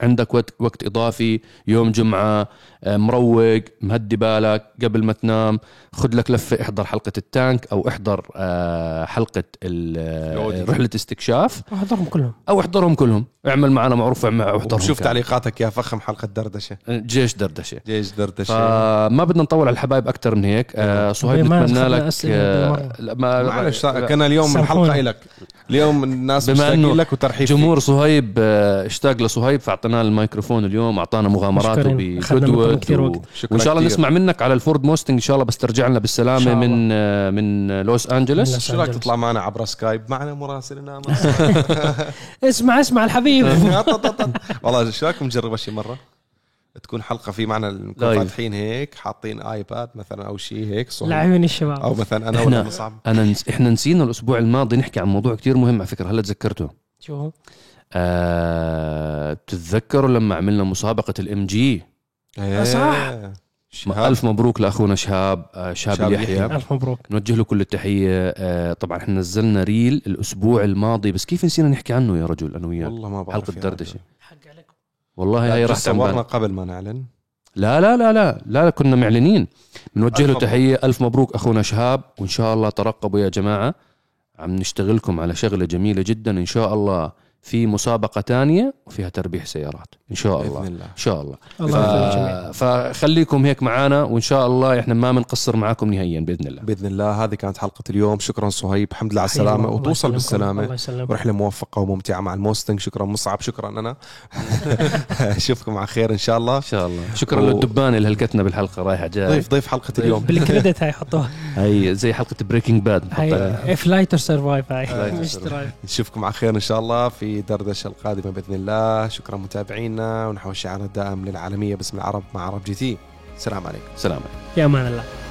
عندك وقت, وقت إضافي يوم جمعة آه، مروق مهدي بالك قبل ما تنام خذ لك لفة احضر حلقة التانك أو احضر آه، حلقة ال- الأودي. رحلة استكشاف. احضرهم كلهم. أو احضرهم كلهم. اعمل معنا معروف احضرهم وشوف كامل. تعليقاتك يا فخم حلقة دردشة. جيش دردشة. جيش دردشة. فما بدنا نطول على الحبايب أكثر من هيك. آه صهيب ما نتمنى لك آه ما معلش كان اليوم. الحلقة لك اليوم الناس بما إنه لك وترحيب جمهور صهيب آه، اشتاق لصهيب فاعطيناه الميكروفون اليوم أعطانا مغامراته و... وقت. فيك. وإن شاء الله. نسمع منك على الفورد موستنج إن شاء الله بس ترجع لنا بالسلامة من آه، من لوس أنجلوس من شو رايك. تطلع معنا عبر سكايب معنا مراسلنا اسمع اسمع الحبيب والله شو رايكم نجربها شي مرة تكون حلقة في معنا نكون live. فاتحين هيك حاطين iPad مثلا أو شيء هيك صهيب. لاعبين الشباب أو مثلا أنا مصعب أنا نس... إحنا نسينا الأسبوع الماضي نحكي عن موضوع كتير مهم على فكرة هلا تذكرته شو هو؟ آه... بتتذكروا لما عملنا مسابقة ال MG إيه. صح. شهاب. ألف مبروك لأخونا شهاب آه، شهاب يحيى. ألف مبروك نوجه له كل التحية آه، طبعا إحنا نزلنا reel الأسبوع الماضي بس كيف نسينا نحكي عنه يا رجل أنا وياك والله ما بعرف دردشة رجل. حق عليكم والله عن صورنا بالنا. قبل ما نعلن. لا لا لا لا لا, كنا معلنين. بنوجه له. تحية. ألف مبروك أخونا شهاب. وإن شاء الله ترقبوا يا جماعة. عم نشتغلكم على شغلة جميلة جدا. إن شاء الله في مسابقة تانية وفيها تربيح سيارات. إن شاء الله بإذن الله. إن شاء الله. الله ف... فخليكم هيك معانا وإن شاء الله إحنا ما بنقصر معاكم نهائيا بإذن الله. بإذن الله. هذه كانت حلقة اليوم. شكرا صهيب. الحمد لله على السلامة الله. وتوصل. بالسلامة. ورحله موفقة وممتعة مع الموستنج. شكرا. مصعب شكرا. أنا أشوفكم على خير إن شاء الله. إن شاء الله. شكرا و- للدبان اللي هلكتنا بالحلقة رايحة جاي. ضيف ضيف حلقة اليوم. بال credit هاي حطوها. هي زي حلقة Breaking Bad هاي flight or survive هاي. نشوفكم على خير إن شاء الله في دردشة القادمة بإذن الله. شكرا متابعينا ونحو الشعار الدائم للعالمية باسم العرب مع عرب GT. السلام عليكم. سلام في أمان الله.